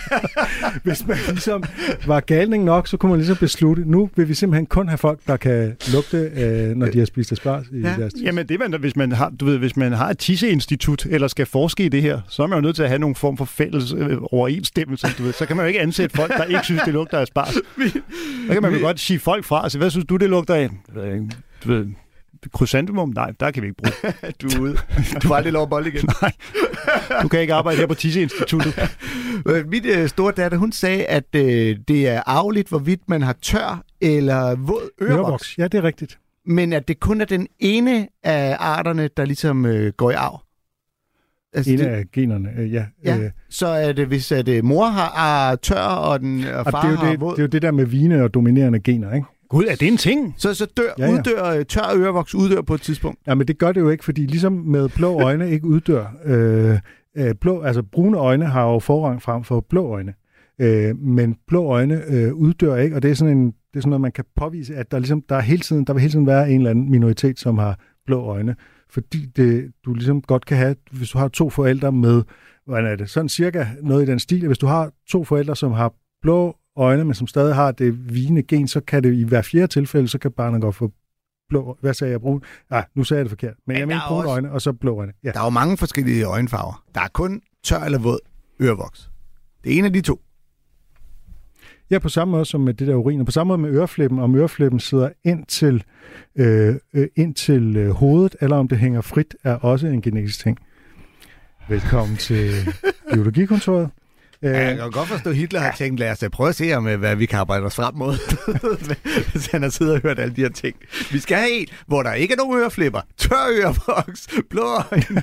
[LAUGHS] Hvis man ligesom var galning nok, så kunne man ligesom beslutte, nu vil vi simpelthen kun have folk, der kan lugte, øh, når de har spist asparges i Ja. deres Jamen, det er, hvis man har, du ved, hvis man har et tisseinstitut, eller skal forske i det her, så er man jo nødt til at have nogle form for fælles øh, overensstemmelse, du ved. Så kan man jo ikke ansætte folk, der ikke synes, det lugter af spars. [LAUGHS] Så kan man jo godt sige folk fra, altså, hvad synes du, det lugter af? Du ved, krysantemum? Nej, der kan vi ikke bruge. [LAUGHS] Du er ude. Du får aldrig lov at bolle igen. [LAUGHS] Nej, du kan ikke arbejde her på tisseinstituttet. [LAUGHS] Øh, Mit øh, store datter, hun sagde, at øh, det er arveligt, hvorvidt man har tør eller våd ørevoks. ørevoks. Ja, det er rigtigt. Men at det kun er den ene af arterne, der ligesom øh, går i arv. Altså, En det, af generne, øh, ja. ja, Øh, så er det, hvis at, øh, mor har, har tør, og, den, og og far det er, jo har det, våd, det er jo det der med vine og dominerende gener, ikke? Gud, er det en ting? så, så dør, Ja, ja, uddør øh, tør ørevoks uddør på et tidspunkt. Ja, men det gør det jo ikke, fordi ligesom med blå øjne ikke uddør, øh, øh, blå, altså brune øjne har jo forrang frem for blå øjne, øh, men blå øjne øh, uddør ikke, og det er sådan en, det er sådan noget, man kan påvise, at der ligesom, der er hele tiden, der vil hele tiden være en eller anden minoritet, som har blå øjne, fordi det, du ligesom godt kan have, hvis du har to forældre med, hvordan er det, sådan cirka noget i den stil, hvis du har to forældre, som har blå øjne, men som stadig har det vigende gen, så kan det i hver fjerde tilfælde, så kan barnet godt få blå, hvad sagde jeg, brun? Nej, nu sagde jeg det forkert. Men Men jeg mener er brune også- øjne, og så blå øjne. Ja. Der er jo mange forskellige øjenfarver. Der er kun tør eller våd ørevoks. Det er en af de to. ja, på samme måde som med det der urin, og på samme måde med øreflippen, om øreflippen sidder ind til, øh, øh, ind til øh, hovedet, eller om det hænger frit, er også en genetisk ting. Velkommen til [LAUGHS] Biologikontoret. Øh, Ja, jeg kan godt forstå, at Hitler har tænkt, lad os prøve at se, om, øh, hvad vi kan arbejde os frem mod. [LAUGHS] Hvis han har siddet og hørt alle de her ting. Vi skal have en, hvor der ikke er nogen øreflipper, tør ørevoks, blå øjne, [LAUGHS]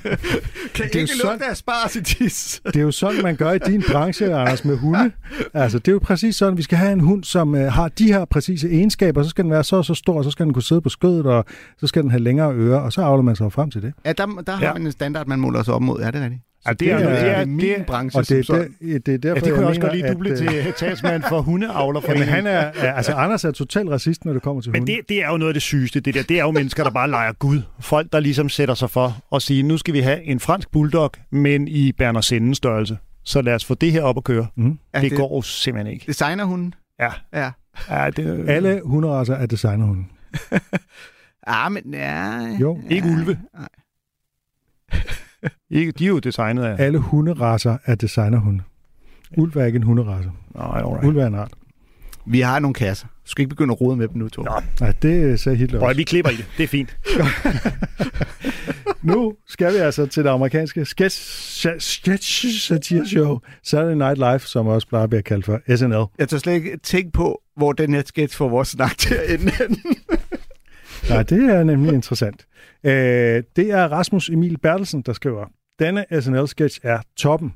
kan er jo ikke sådan- lugte af spars i tis. Det er jo sådan, man gør i din branche, Anders, med hunde. Altså, det er jo præcis sådan, vi skal have en hund, som øh, har de her præcise egenskaber. Så skal den være så og så stor, så skal den kunne sidde på skødet, og så skal den have længere ører, og så avler man sig frem til det. Ja, der, der har Ja. man en standard, man måler sig op mod. Er det rigtigt? Ja, det er, det er- det er, min det branche Og det som er, der, det er derfor, ja, det kunne jeg også mener, godt lide, du blev at, øh, til [LAUGHS] talsmand for hundeavler for Jamen, han er, altså, Anders er totalt racist, når det kommer til Men hunde. det, det er jo noget af det sygeste, det der. Det er jo mennesker, der bare leger Gud. Folk, der ligesom sætter sig for at sige, nu skal vi have en fransk bulldog, men i Berner Senden størrelse. Så lad os få det her op at køre. Mhm. Er Det går jo simpelthen ikke. Designerhunden? Ja. Ja. ja det, Alle hunderacer er designerhunde. [LAUGHS] Ah, men ja... Jo. Ikke ulve. Nej. [LAUGHS] Ikke, de er jo designet af... Alle hunderacer er designerhunde. Ulv er ikke en hunderace. Nej, alright. Ulv er en art. Vi har nogle kasser. Du skal ikke begynde at rode med dem nu, Tor. Nå. Nej, det sagde Hitler Prøv, også. vi klipper i det. Det er fint. [LAUGHS] Nu skal vi altså til det amerikanske sketch, sketch satire show Saturday Night Live, som også plejer at blive kaldt for SNL. Jeg tør slet ikke tænke på, hvor den her sketch får vores snak til at ende. [LAUGHS] Nej, det er nemlig interessant. Øh, det er Rasmus Emil Bertelsen, der skriver, denne SNL-sketch er toppen.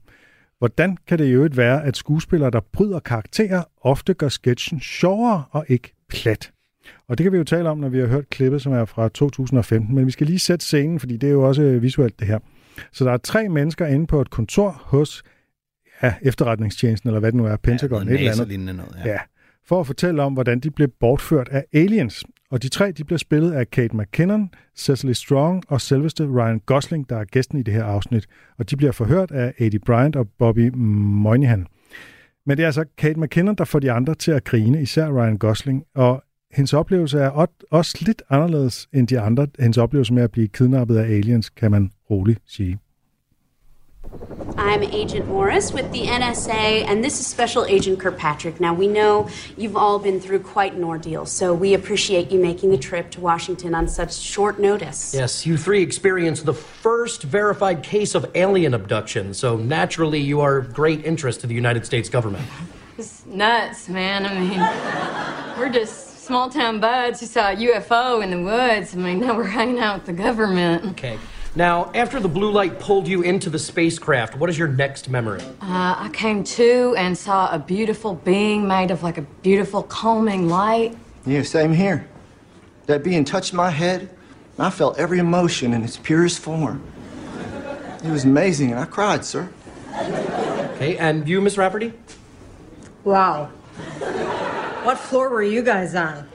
Hvordan kan det i øvrigt være, at skuespillere, der bryder karakterer, ofte gør sketchen sjovere og ikke plat? Og det kan vi jo tale om, når vi har hørt klippet, som er fra 2015. Men vi skal lige sætte scenen, fordi det er jo også visuelt det her. Så der er tre mennesker inde på et kontor hos ja, efterretningstjenesten, eller hvad det nu er, Pentagon, ja, et eller andet. noget, Ja, for at fortælle om, hvordan de blev bortført af aliens. Og de tre, de bliver spillet af Kate McKinnon, Cecily Strong og selveste Ryan Gosling, der er gæsten i det her afsnit. Og de bliver forhørt af Eddie Bryant og Bobby Moynihan. Men det er altså Kate McKinnon, der får de andre til at grine, især Ryan Gosling. Og hendes oplevelse er også lidt anderledes end de andre. Hendes oplevelse med at blive kidnappet af aliens, kan man roligt sige. I'm Agent Morris with the NSA, and this is Special Agent Kirkpatrick. Now, we know you've all been through quite an ordeal, so we appreciate you making the trip to Washington on such short notice. Yes, you three experienced the first verified case of alien abduction, so naturally you are of great interest to the United States government. It's nuts, man. I mean, we're just small town buds who saw a UFO in the woods. I mean, now we're hanging out with the government. Okay. Now, after the blue light pulled you into the spacecraft, what is your next memory? Uh, I came to and saw a beautiful being made of like a beautiful calming light. Yeah, same here. That being touched my head, and I felt every emotion in its purest form. It was amazing, and I cried, sir. Okay, and you, Miss Rafferty? Wow. What floor were you guys on?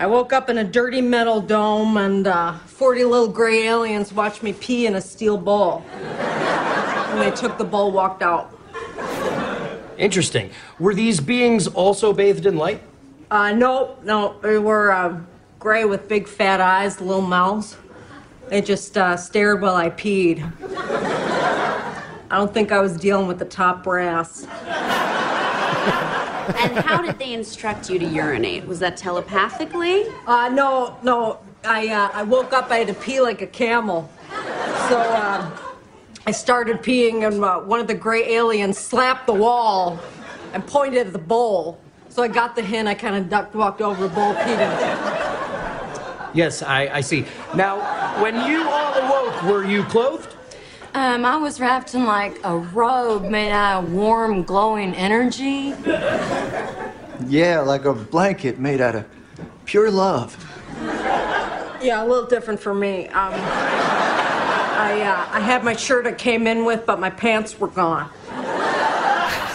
I woke up in a dirty metal dome, and uh, 40 little gray aliens watched me pee in a steel bowl. and they took the bowl, walked out. Interesting. Were these beings also bathed in light? Uh, no, no, they were uh, gray with big fat eyes, little mouths. They just uh, stared while I peed. I don't think I was dealing with the top brass. [LAUGHS] And how did they instruct you to urinate? Was that telepathically? Uh, no, no. I, uh, I woke up, I had to pee like a camel. So uh, I started peeing, and uh, one of the gray aliens slapped the wall and pointed at the bowl. So I got the hint, I kind of ducked, walked over the bowl, peed in it. Yes, I, I see. Now, when you all awoke, were you clothed? Um, I was wrapped in like a robe made out of warm, glowing energy. Yeah, like a blanket made out of pure love. Yeah, a little different for me. Um, I, uh, I had my shirt I came in with, but my pants were gone.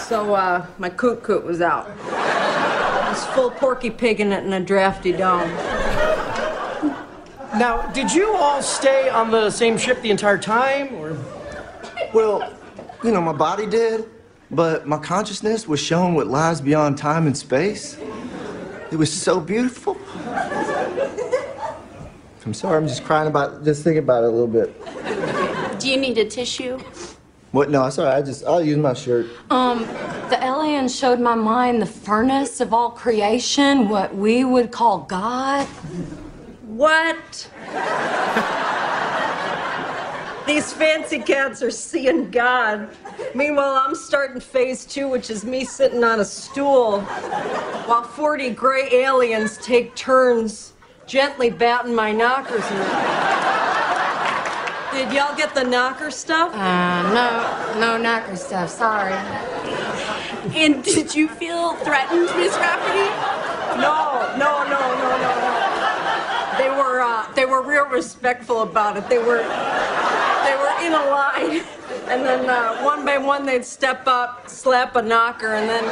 So uh, my coot coot was out. It was full porky pig in it in a drafty dome. Now, did you all stay on the same ship the entire time, or? Well, you know, my body did, but my consciousness was shown what lies beyond time and space. It was so beautiful. I'm sorry, I'm just crying about just thinking about it a little bit. Do you need a tissue? What? No, I'm sorry. I just I'll use my shirt. Um, the alien showed my mind the furnace of all creation, what we would call God. What? These fancy cats are seeing God. Meanwhile, I'm starting phase two, which is me sitting on a stool while 40 gray aliens take turns gently batting my knockers. Did y'all get the knocker stuff? Uh, no, no knocker stuff, sorry. And did you feel threatened, Miss Rafferty? No, no, no, no, no, no. They were uh, they were real respectful about it. They were they were in a line, and then uh, one by one they'd step up, slap a knocker, and then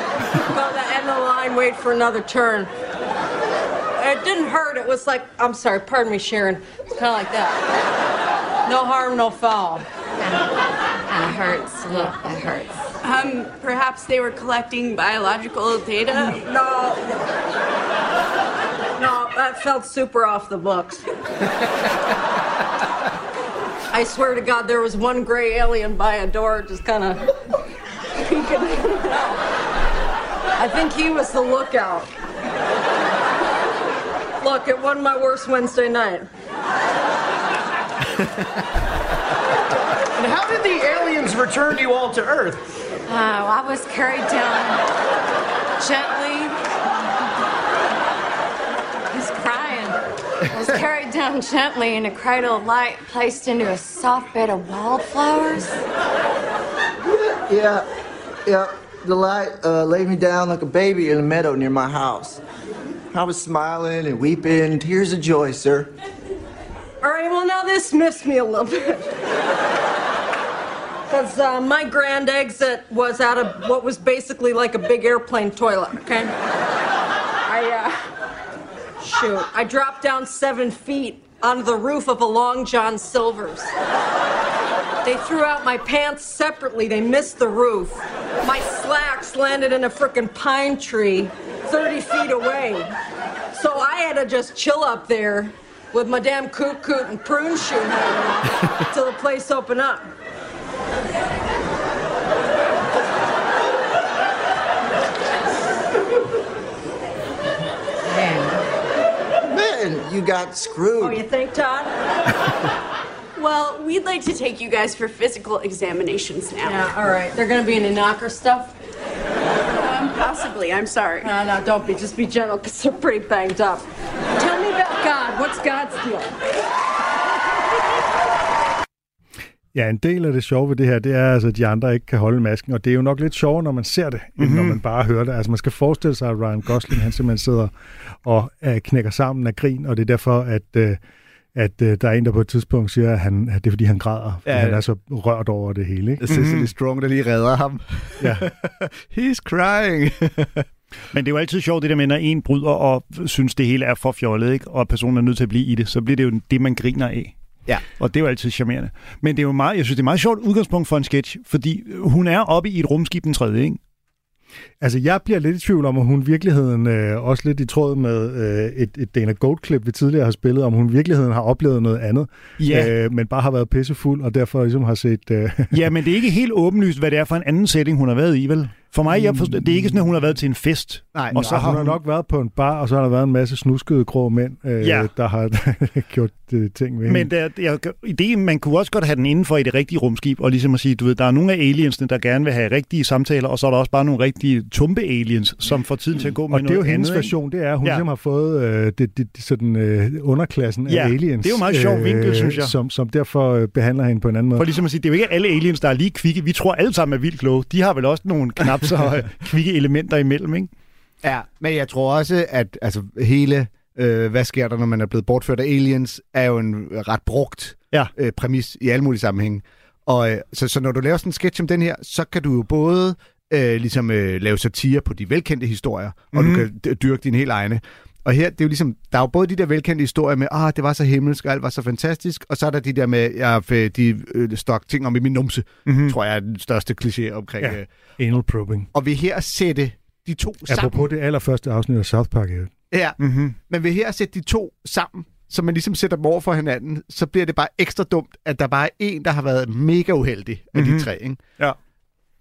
go to the end of the line, wait for another turn. It didn't hurt. It was like I'm sorry, pardon me, Sharon. It's kind of like that. No harm, no foul. That hurts. Look, that hurts. Um, perhaps they were collecting biological data? No. No, that felt super off the books. I swear to God, there was one gray alien by a door just kind of peeking out. I think he was the lookout. Look, it wasn't my worst Wednesday night. And how did the aliens return you all to Earth? Oh, I was carried down gently. He's crying. I was carried down gently in a cradle of light, placed into a soft bed of wildflowers. Yeah, yeah. The light uh, laid me down like a baby in a meadow near my house. I was smiling and weeping, tears of joy, sir. All right, well, now this miffs me a little bit. Because uh, my grand exit was out of what was basically like a big airplane toilet, okay? I, uh, shoot, I dropped down seven feet onto the roof of a Long John Silver's. They threw out my pants separately, they missed the roof. My slacks landed in a frickin' pine tree 30 feet away. So I had to just chill up there with my damn coot coot and prune shoe [LAUGHS] till the place opened up. Man, you got screwed. Oh, you think, Todd? [LAUGHS] Well, we'd like to take you guys for physical examinations now. Yeah, all right. They're gonna be any knocker stuff? Um, possibly. I'm sorry. No, no, don't be. Just be gentle, because they're pretty banged up. Tell me about God. What's God's deal? Ja, en del af det sjove ved det her, det er altså, at de andre ikke kan holde masken, og det er jo nok lidt sjovere, når man ser det, end mm-hmm. når man bare hører det. Altså man skal forestille sig, at Ryan Gosling, han simpelthen sidder og uh, knækker sammen af grin, og det er derfor, at, uh, at uh, der er en, der på et tidspunkt siger, at, han, at det er, fordi han græder, ja. Ja. han er så rørt over det hele. Ikke? Det er Cecily Strong, der lige redder ham. Ja. [LAUGHS] He's crying. [LAUGHS] Men det er jo altid sjovt, det der med, når en bryder og synes, det hele er for fjollet, ikke? og personen er nødt til at blive i det, så bliver det jo det, man griner af. Ja. Og det er jo altid charmerende. Men det er jo meget, jeg synes, det er et meget sjovt udgangspunkt for en sketch, fordi hun er oppe i et rumskib den tredje, ikke? Altså, jeg bliver lidt i tvivl om, om hun i virkeligheden, øh, også lidt i tråd med øh, et, et Dana Gold-klip, vi tidligere har spillet, om hun i virkeligheden har oplevet noget andet, Ja. øh, men bare har været pissefuld, og derfor ligesom har set... Øh, Ja, men det er ikke helt åbenlyst, hvad det er for en anden setting, hun har været i, vel? For mig, jeg forstår, det er ikke sådan, at hun har været til en fest. Nej, og så har hun, hun nok været på en bar, og så har der været en masse snuskede grå mænd, øh, Ja. der har [LAUGHS] gjort øh, ting ved hende. Men der, jeg, ideen, man kunne også godt have den indenfor i det rigtige rumskib, og ligesom at sige, du ved, der er nogle af aliensene, der gerne vil have rigtige samtaler, og så er der også bare nogle rigtige tumpe aliens, som får tiden til at gå med Og det er jo hendes andet, version, det er, at hun Ja. ligesom har fået øh, det, det, sådan, øh, underklassen Ja, af aliens. det er jo meget sjov vinkel, synes jeg. Som, som derfor øh, behandler hende på en anden måde. For ligesom at sige, det er jo ikke alle aliens, der er lige kvikke. Vi tror alle sammen er vildt kloge. De har vel også nogle knap så øh, [LAUGHS] kvikke elementer imellem, ikke? Ja, men jeg tror også, at altså, hele, øh, hvad sker der, når man er blevet bortført af aliens, er jo en ret brugt ja. øh, præmis i alle mulige sammenhænge. Og øh, så, så når du laver sådan en sketch som den her, så kan du jo både øh, ligesom øh, lave satire på de velkendte historier, og Mhm. du kan d- dyrke dine helt egne. Og her, det er jo ligesom, der er jo både de der velkendte historier med, ah, det var så himmelsk, og alt var så fantastisk, og så er der de der med, f- de øh, stok ting om i min numse, Mhm. mm-hmm. tror jeg er den største kliché omkring. Ja, Øh. anal probing. Og ved her sætte de to sammen. Apropos det allerførste afsnit af South Park. øh, Ja, mm-hmm. men ved her sætte de to sammen, så man ligesom sætter dem over for hinanden, så bliver det bare ekstra dumt, at der bare er en, der har været mega uheldig af Mhm. de tre. Ikke? Ja.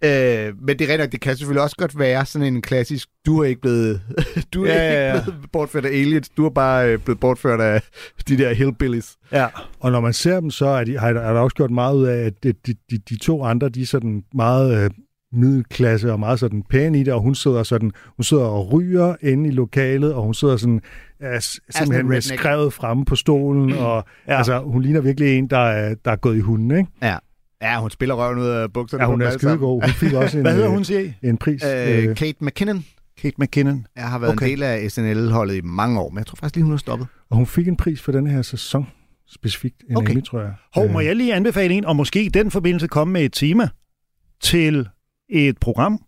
Øh, men det er nok, det kan selvfølgelig også godt være sådan en klassisk, du er ikke blevet, [LAUGHS] du er Ja, ja, ja, ja. ikke blevet bortført af aliens, du er bare øh, blevet bortført af [LAUGHS] de der hillbillies. Ja. Og når man ser dem, så er, de, har er der også gjort meget ud af, at de, de, de, de to andre, de er sådan meget øh, middelklasse og meget sådan pæne i det, og hun sidder sådan, hun sidder og ryger inde i lokalet, og hun sidder sådan, er, simpelthen med skrevet fremme på stolen, og Ja. ja. altså, hun ligner virkelig en, der er, der er gået i hunden, ikke? Ja. Ja, hun spiller røven ud af bukserne. Ja, hun dem er skidegod. Hun fik også [LAUGHS] en, Hvad hedder øh, hun, siger en pris. Øh, Kate McKinnon. Kate McKinnon. Jeg har været Okay. en del af SNL-holdet i mange år, men jeg tror faktisk lige, hun har stoppet. Og hun fik en pris for den her sæson, specifikt en Okay. Emmy, tror jeg. Hov, Øh, må jeg lige anbefale en, og måske i den forbindelse komme med et tema til et program?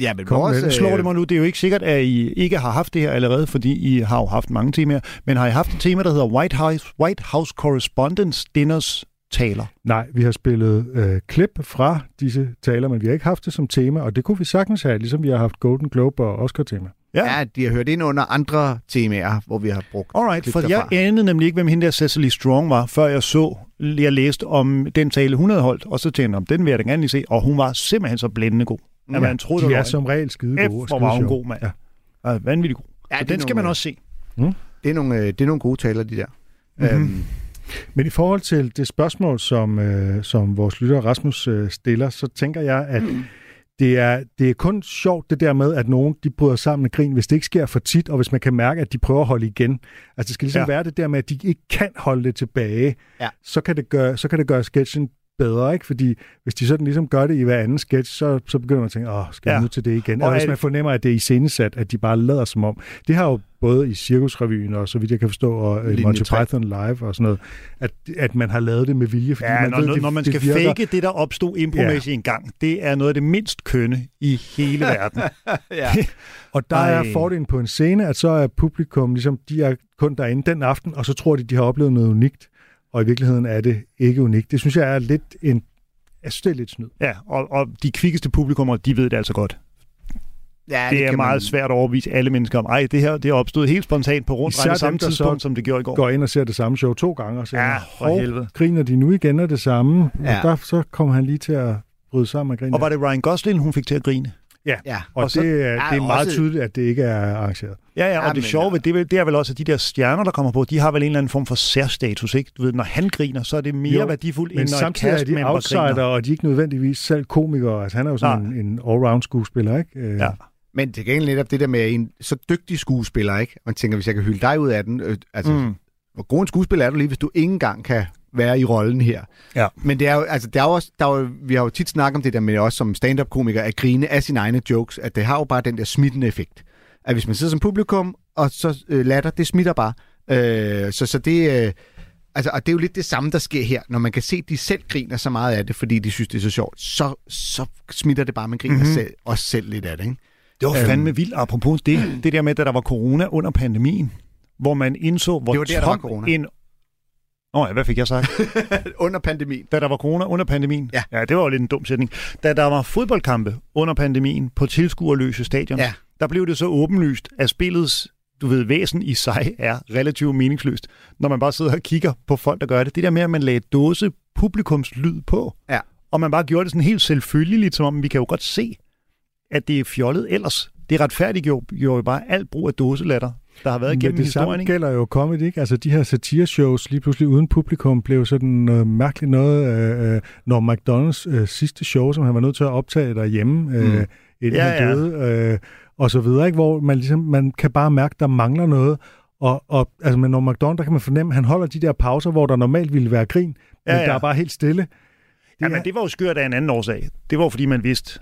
Ja, men Kom det. Slår det mig nu, det er jo ikke sikkert, at I ikke har haft det her allerede, fordi I har jo haft mange temaer, men har I haft et tema, der hedder White House, White House Correspondence Dinners taler? Nej, vi har spillet øh, klip fra disse taler, men vi har ikke haft det som tema, og det kunne vi sagtens have, ligesom vi har haft Golden Globe og Oscar-tema. Ja. Ja, de har hørt ind under andre temaer, hvor vi har brugt Alright, klip for derfra. jeg anede nemlig ikke, hvem hende der Cecily Strong var, før jeg så, jeg læste om den tale, hun havde holdt, og så tænkte jeg, om den vil jeg da gerne lige se, og hun var simpelthen så blændende god. At man troede, de det er var som regel skide F, gode. og hvor var hun god, mand. Ja. Ja, vanvittig god. Ja, så den skal man nogle- også se. Det er nogle, øh, det er nogle gode taler, de der. Mhm. Mm-hmm. Øhm, Men i forhold til det spørgsmål, som, øh, som vores lytter Rasmus øh, stiller, så tænker jeg, at det er, det er kun sjovt det der med, at nogen de bryder sammen med grin, hvis det ikke sker for tit, og hvis man kan mærke, at de prøver at holde igen. Altså det skal ligesom ja. være det der med, at de ikke kan holde det tilbage. Ja. Så, kan det gøre, så kan det gøre sketchen bedre, ikke? Fordi hvis de sådan ligesom gør det i hver anden sketch, så, så begynder man at tænke, åh, skal Ja. vi nu til det igen? Og Og hvis man fornemmer, at det er iscenesat, at de bare lader som om. Det har jo både i Cirkusrevyen og så vidt jeg kan forstå, og i Linje Monty tre. Python Live og sådan noget, at, at man har lavet det med vilje, fordi Ja, man når, ved, når, det, når man det skal virker. fake det, der opstod impromæssigt ja. en gang, det er noget af det mindst kønne i hele [LAUGHS] verden. ja. Og der Ej. er fordelen på en scene, at så er publikum, ligesom, de er kun derinde den aften, og så tror de, de har oplevet noget unikt. Og i virkeligheden er det ikke unikt. Det synes jeg er lidt en... Jeg synes, det er lidt snyd. ja, og, og de kvikkeste publikummer, de ved det altså godt. ja, det er kan meget man- svært at overbevise alle mennesker om, ej, det her det er opstået helt spontant på rundt Især regnet samme dem, tidspunkt, som det gjorde i går. Går ind og ser det samme show to gange, og siger, Ja, for "Hov, helvede." griner de nu igen af det samme? Ja. Og der, så kommer han lige til at bryde sammen og grine. Og var det Ryan Gosling, hun fik til at grine? Ja, Ja. og, og så- det, er, det Ja, er meget også- tydeligt, at det ikke er arrangeret. Ja, ja, og Ja, det men, sjove ved det, er vel- det er vel også, at de der stjerner, der kommer på, de har vel en eller anden form for særstatus, ikke? Du ved, når han griner, så er det mere Jo, værdifuldt, end når et samtidig er de outsider, griner. og de er ikke nødvendigvis selv komikere. Altså, han er jo sådan en, en all-round skuespiller, ikke? Øh, Ja. Men til gengæld netop det der med en så dygtig skuespiller, ikke? Man tænker, hvis jeg kan hylde dig ud af den, øh, altså, mm. hvor god en skuespiller er du lige, hvis du ikke engang kan være i rollen her. Ja. Men det er jo, altså, det er jo også, der er jo, vi har jo tit snakket om det der med os som stand-up-komiker, at grine af sine egne jokes, at det har jo bare den der smittende effekt. At hvis man sidder som publikum, og så øh, latter, det smitter bare. Øh, så, så det... Øh, Altså, og det er jo lidt det samme, der sker her. Når man kan se, at de selv griner så meget af det, fordi de synes, det er så sjovt, så, så smitter det bare, man griner Mhm. mm-hmm. selv, også selv lidt af det. Ikke? Det var Øhm, fandme vildt, apropos det, det der med, da der var corona under pandemien, hvor man indså, hvor Det var der, der var tom corona. en... Nå ja, hvad fik jeg sagt? [LAUGHS] under pandemien. Da der var corona under pandemien? Ja. ja. det var jo lidt en dum sætning. Da der var fodboldkampe under pandemien på tilskuerløse stadion, Ja. der blev det så åbenlyst, at spillets du ved, væsen i sig er relativt meningsløst, når man bare sidder og kigger på folk, der gør det. Det der med, at man lagde dåse publikumslyd på, Ja. og man bare gjorde det sådan helt selvfølgeligt, som om vi kan jo godt se, at det er fjollet ellers. Det retfærdiggjorde jo bare alt brug af dåselatter, der har været Men igennem det historien. samme Ikke? gælder jo comedy, ikke? Altså de her satireshows lige pludselig uden publikum blev sådan noget mærkeligt noget, øh, øh, når McDonald's øh, sidste show, som han var nødt til at optage derhjemme, øh, Mm. inden Ja, han døde, øh, og så videre, ikke? Hvor man ligesom, man kan bare mærke, der mangler noget. Og, og altså med når McDonald's, der kan man fornemme, at han holder de der pauser, hvor der normalt ville være grin, men Ja, ja. der er bare helt stille. Ja, men det var jo skørt af en anden årsag. Det var fordi man vidste,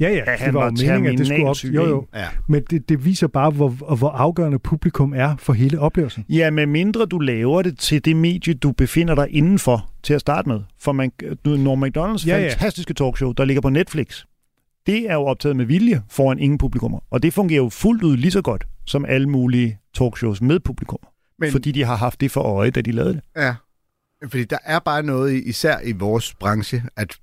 Ja, ja, at han det var, var jo meningen, at det skulle op. Jo, jo. Ja. Men det, det viser bare, hvor, hvor afgørende publikum er for hele oplevelsen. Ja, med mindre du laver det til det medie, du befinder dig indenfor til at starte med. For man, Norm McDonalds Ja, ja, ja. fantastiske talkshow, der ligger på Netflix, det er jo optaget med vilje foran ingen publikummer. Og det fungerer jo fuldt ud lige så godt som alle mulige talkshows med publikummer. Men- Fordi de har haft det for øje, da de lavede det. Ja. Fordi der er bare noget, i- især i vores branche, at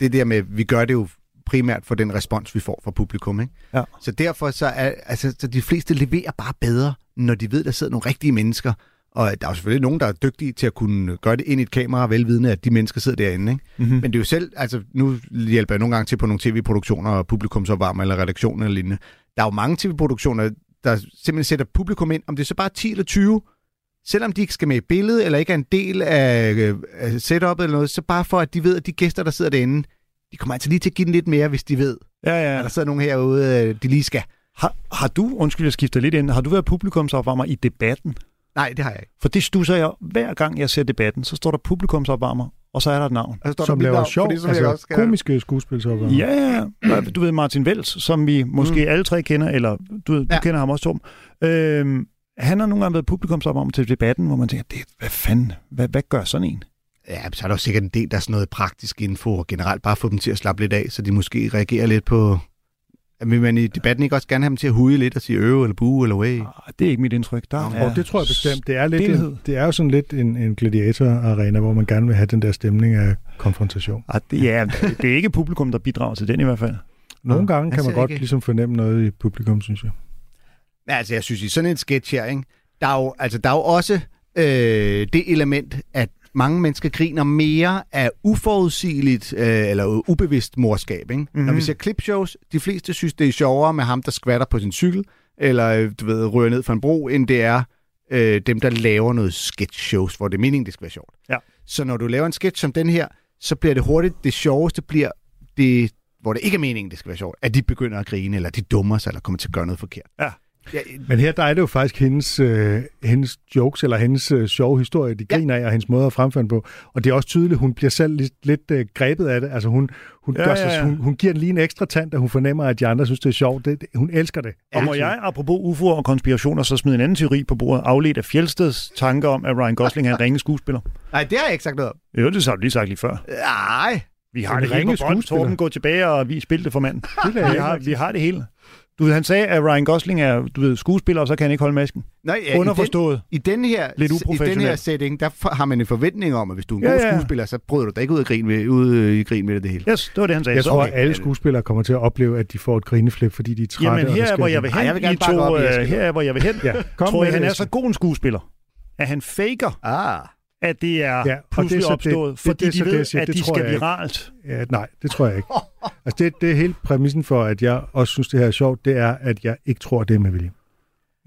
det der med, vi gør det jo primært for den respons, vi får fra publikum. Ikke? Ja. Så derfor så er altså, så de fleste leverer bare bedre, når de ved, der sidder nogle rigtige mennesker. Og der er jo selvfølgelig nogen, der er dygtige til at kunne gøre det ind i et kamera, velvidende, at de mennesker sidder derinde. Ikke? Mm-hmm. Men det er jo selv, altså nu hjælper jeg nogle gange til på nogle tv-produktioner og publikumsopvarmer eller redaktioner eller lignende. Der er jo mange tv-produktioner, der simpelthen sætter publikum ind, om det er så bare 10 eller 20, selvom de ikke skal med i billedet, eller ikke er en del af, øh, af setup'et eller noget, så bare for, at de ved, at de gæster, der sidder derinde, de kommer altså lige til at give den lidt mere, hvis de ved, Ja, ja. at der sidder nogen herude, øh, de lige skal. Har, har du, undskyld, jeg skifter lidt ind, har du været publikumsopvarmer i debatten? Nej, det har jeg ikke. For det stusser jeg, hver gang jeg ser debatten, så står der publikumsopvarmer, og så er der et navn. Og så står Som laver navn, sjov, fordi altså også skal... komiske skuespil. Så Ja, ja. Du ved Martin Vels, som vi måske mm. alle tre kender, eller du, ved, du Ja. kender ham også, Tom. Øhm, han har nogle gange været publikumsopvarmer til debatten, hvor man tænker, det, hvad fanden, hvad, hvad gør sådan en? Ja, så er der jo sikkert en del, der er sådan noget praktisk info, og generelt bare få dem til at slappe lidt af, så de måske reagerer lidt på... Vil man i debatten ikke også gerne have dem til at huge lidt og sige øve eller bue eller way? Ah, Det er ikke mit indtryk. Der Ja, det tror jeg bestemt. Det er, lidt stilhed. en, det er jo sådan lidt en, en gladiator-arena, hvor man gerne vil have den der stemning af konfrontation. Ah, det, ja, det er ikke publikum, der bidrager til den i hvert fald. Nogle gange jeg kan man godt ikke- ligesom fornemme noget i publikum, synes jeg. Ja, altså, jeg synes, i sådan en sketch her, ikke, der, er jo, altså, der er jo også øh, det element, at mange mennesker griner mere af uforudsigeligt øh, eller ubevidst morskab. Ikke? Mm-hmm. Når vi ser clipshows, de fleste synes, det er sjovere med ham, der skvatter på sin cykel, eller øh, du ved, rører ned fra en bro, end det er øh, dem, der laver noget sketch shows, hvor det er meningen, det skal være sjovt. Ja. Så når du laver en sketch som den her, så bliver det hurtigt, det sjoveste bliver det, hvor det ikke er meningen, det skal være sjovt, at de begynder at grine, eller de dummer sig, eller kommer til at gøre noget forkert. Ja. Ja, Men her der er det jo faktisk hendes, øh, hendes jokes, eller hendes øh, sjove historie, de Ja. griner af, og hendes måde at fremføre den på. Og det er også tydeligt, hun bliver selv lidt, lidt øh, grebet af det. Altså hun, hun, Ja, gør sig, ja, ja. Hun, hun giver den lige en ekstra tand, da hun fornemmer, at de andre synes, det er sjovt. Det, det, hun elsker det. Og må jeg, apropos UFO'er og konspirationer, så smide en anden teori på bordet, afledt af Fjeldsteds tanker om, at Ryan Gosling er en [LAUGHS] ringe skuespiller? Nej, det har jeg ikke sagt noget om. Jo, det har du lige sagt lige før. Nej. Vi har En det hele ringe på bånd. Torben, gå tilbage og vi spil det for manden. Det Vi har, vi har det hele. Du ved, han sagde, at Ryan Gosling er du ved, skuespiller, og så kan han ikke holde masken. Nej, ja, Underforstået. I den, i den her, Lidt I den her setting, der har man en forventning om, at hvis du er en Ja, god ja. skuespiller, så bryder du dig ikke ud, af grin ved, ud øh, i grin med det, det hele. Yes, det var det, han sagde. Jeg Så tror, at alle skuespillere kommer til at opleve, at de får et grineflip, fordi de er trætte. Jamen, her er, hvor jeg vil sådan- Ej, hen, jeg vil gerne I to, op, øh, Eskild. her er, hvor jeg vil hen. Ja, kom Tror med I, han er så god en skuespiller, at han faker, Ah. At det er Ja, ja, pludselig det er så det- opstået, det- fordi det er de det, ved, jeg siger, at det de tror skal ikke. viralt. Ja, nej, det tror jeg ikke. [LAUGHS] Altså, det, det er hele præmissen for, at jeg også synes, det her er sjovt, det er, at jeg ikke tror, det er med vilje.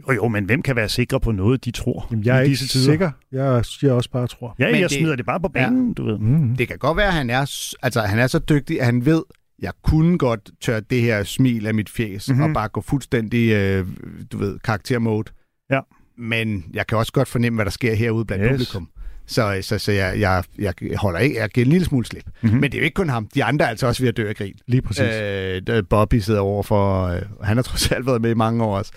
Jo, jo, men hvem kan være sikre på noget, de tror Jamen, jeg er ikke tider? sikker. Jeg siger også bare, tror. Ja, Men jeg det- smider det bare på banen, du ved. Mm. Det kan godt være, at han er, altså, han er så dygtig, at han ved, jeg kunne godt tørre det her smil af mit fjes, Mhm. mm-hmm. og bare gå fuldstændig, øh, du ved, karaktermode. Ja. Men jeg kan også godt fornemme, hvad der sker herude blandt Yes. publikum. Så, så, så jeg, jeg, jeg holder ikke, jeg giver en lille smule slip. Mhm. Mm-hmm. Men det er jo ikke kun ham. De andre er altså også ved at dø af grin. Lige præcis. Øh, Bobby sidder overfor, øh, han har trods alt været med i mange år også.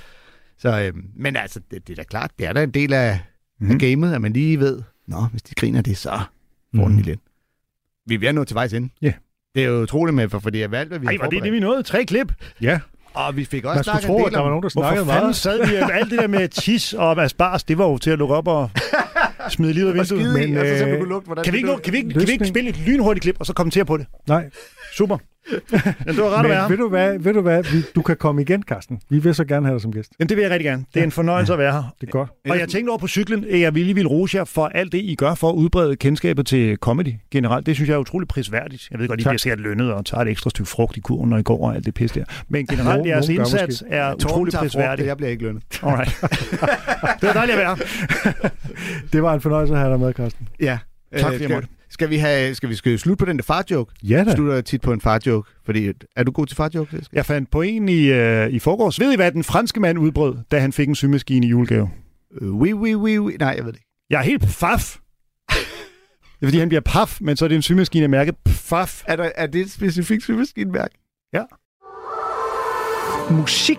Så, øh, men altså, det, det er da klart, det er da en del af, mm. Mhm. af gamet, at man lige ved, nå, hvis de griner det, så får den Mhm. lidt. Vi er ved at nå til vejs ende. Ja. Det er jo utroligt med, for, fordi jeg valgte, hvad vi Ej, har var det det, vi nåede? Tre klip? Ja, Og vi fik også Man skulle snakket tro, at der var nogen, der Hvorfor snakkede fanden meget. sad vi [LAUGHS] alt det der med tis og asparges, det var jo til at lukke op og [LAUGHS] smide livet af Og vinduet. i, Men, og så øh, simpelthen kunne lugte, Kan vi, ikke, kan, vi ikke, kan vi ikke spille et lynhurtigt klip, og så kommentere på det? Nej, Super. Men det var ret at være. men ved du hvad, ved du hvad vi, du kan komme igen, Carsten. Vi vil så gerne have dig som gæst. Jamen, det vil jeg rigtig gerne. Det er en fornøjelse at være her. Det er godt. Og jeg tænkte over på cyklen, at jeg ville vil rose jer for alt det, I gør for at udbrede kendskabet til comedy generelt. Det synes jeg er utroligt prisværdigt. Jeg ved godt, I Tak. bliver sikkert lønnet og tager et ekstra stykke frugt i kurven, når I går og alt det pis der. Men generelt, Nogen- jeres indsats måske. er frugt, prisværdigt. Jeg bliver ikke lønnet. Alright. det var dejligt at være. [LAUGHS] Det var en fornøjelse at have dig med, Carsten. Ja. Tak, fordi jeg måtte. Skal, vi have, skal vi skal slutte på den der far-joke? Ja da. Slutter jeg tit på en far-joke, fordi er du god til far-joke? Jeg fandt på en i, øh, i forgårs. Ved I, hvad den franske mand udbrød, da han fik en symaskine i julegave? Øh, oui, oui, oui, oui. Nej, jeg ved det ikke. Jeg er helt paf. Det er fordi, han bliver paf, men så er det en symaskine af mærket paf. Er, der, er det et specifikt symaskinmærke? Ja. Musik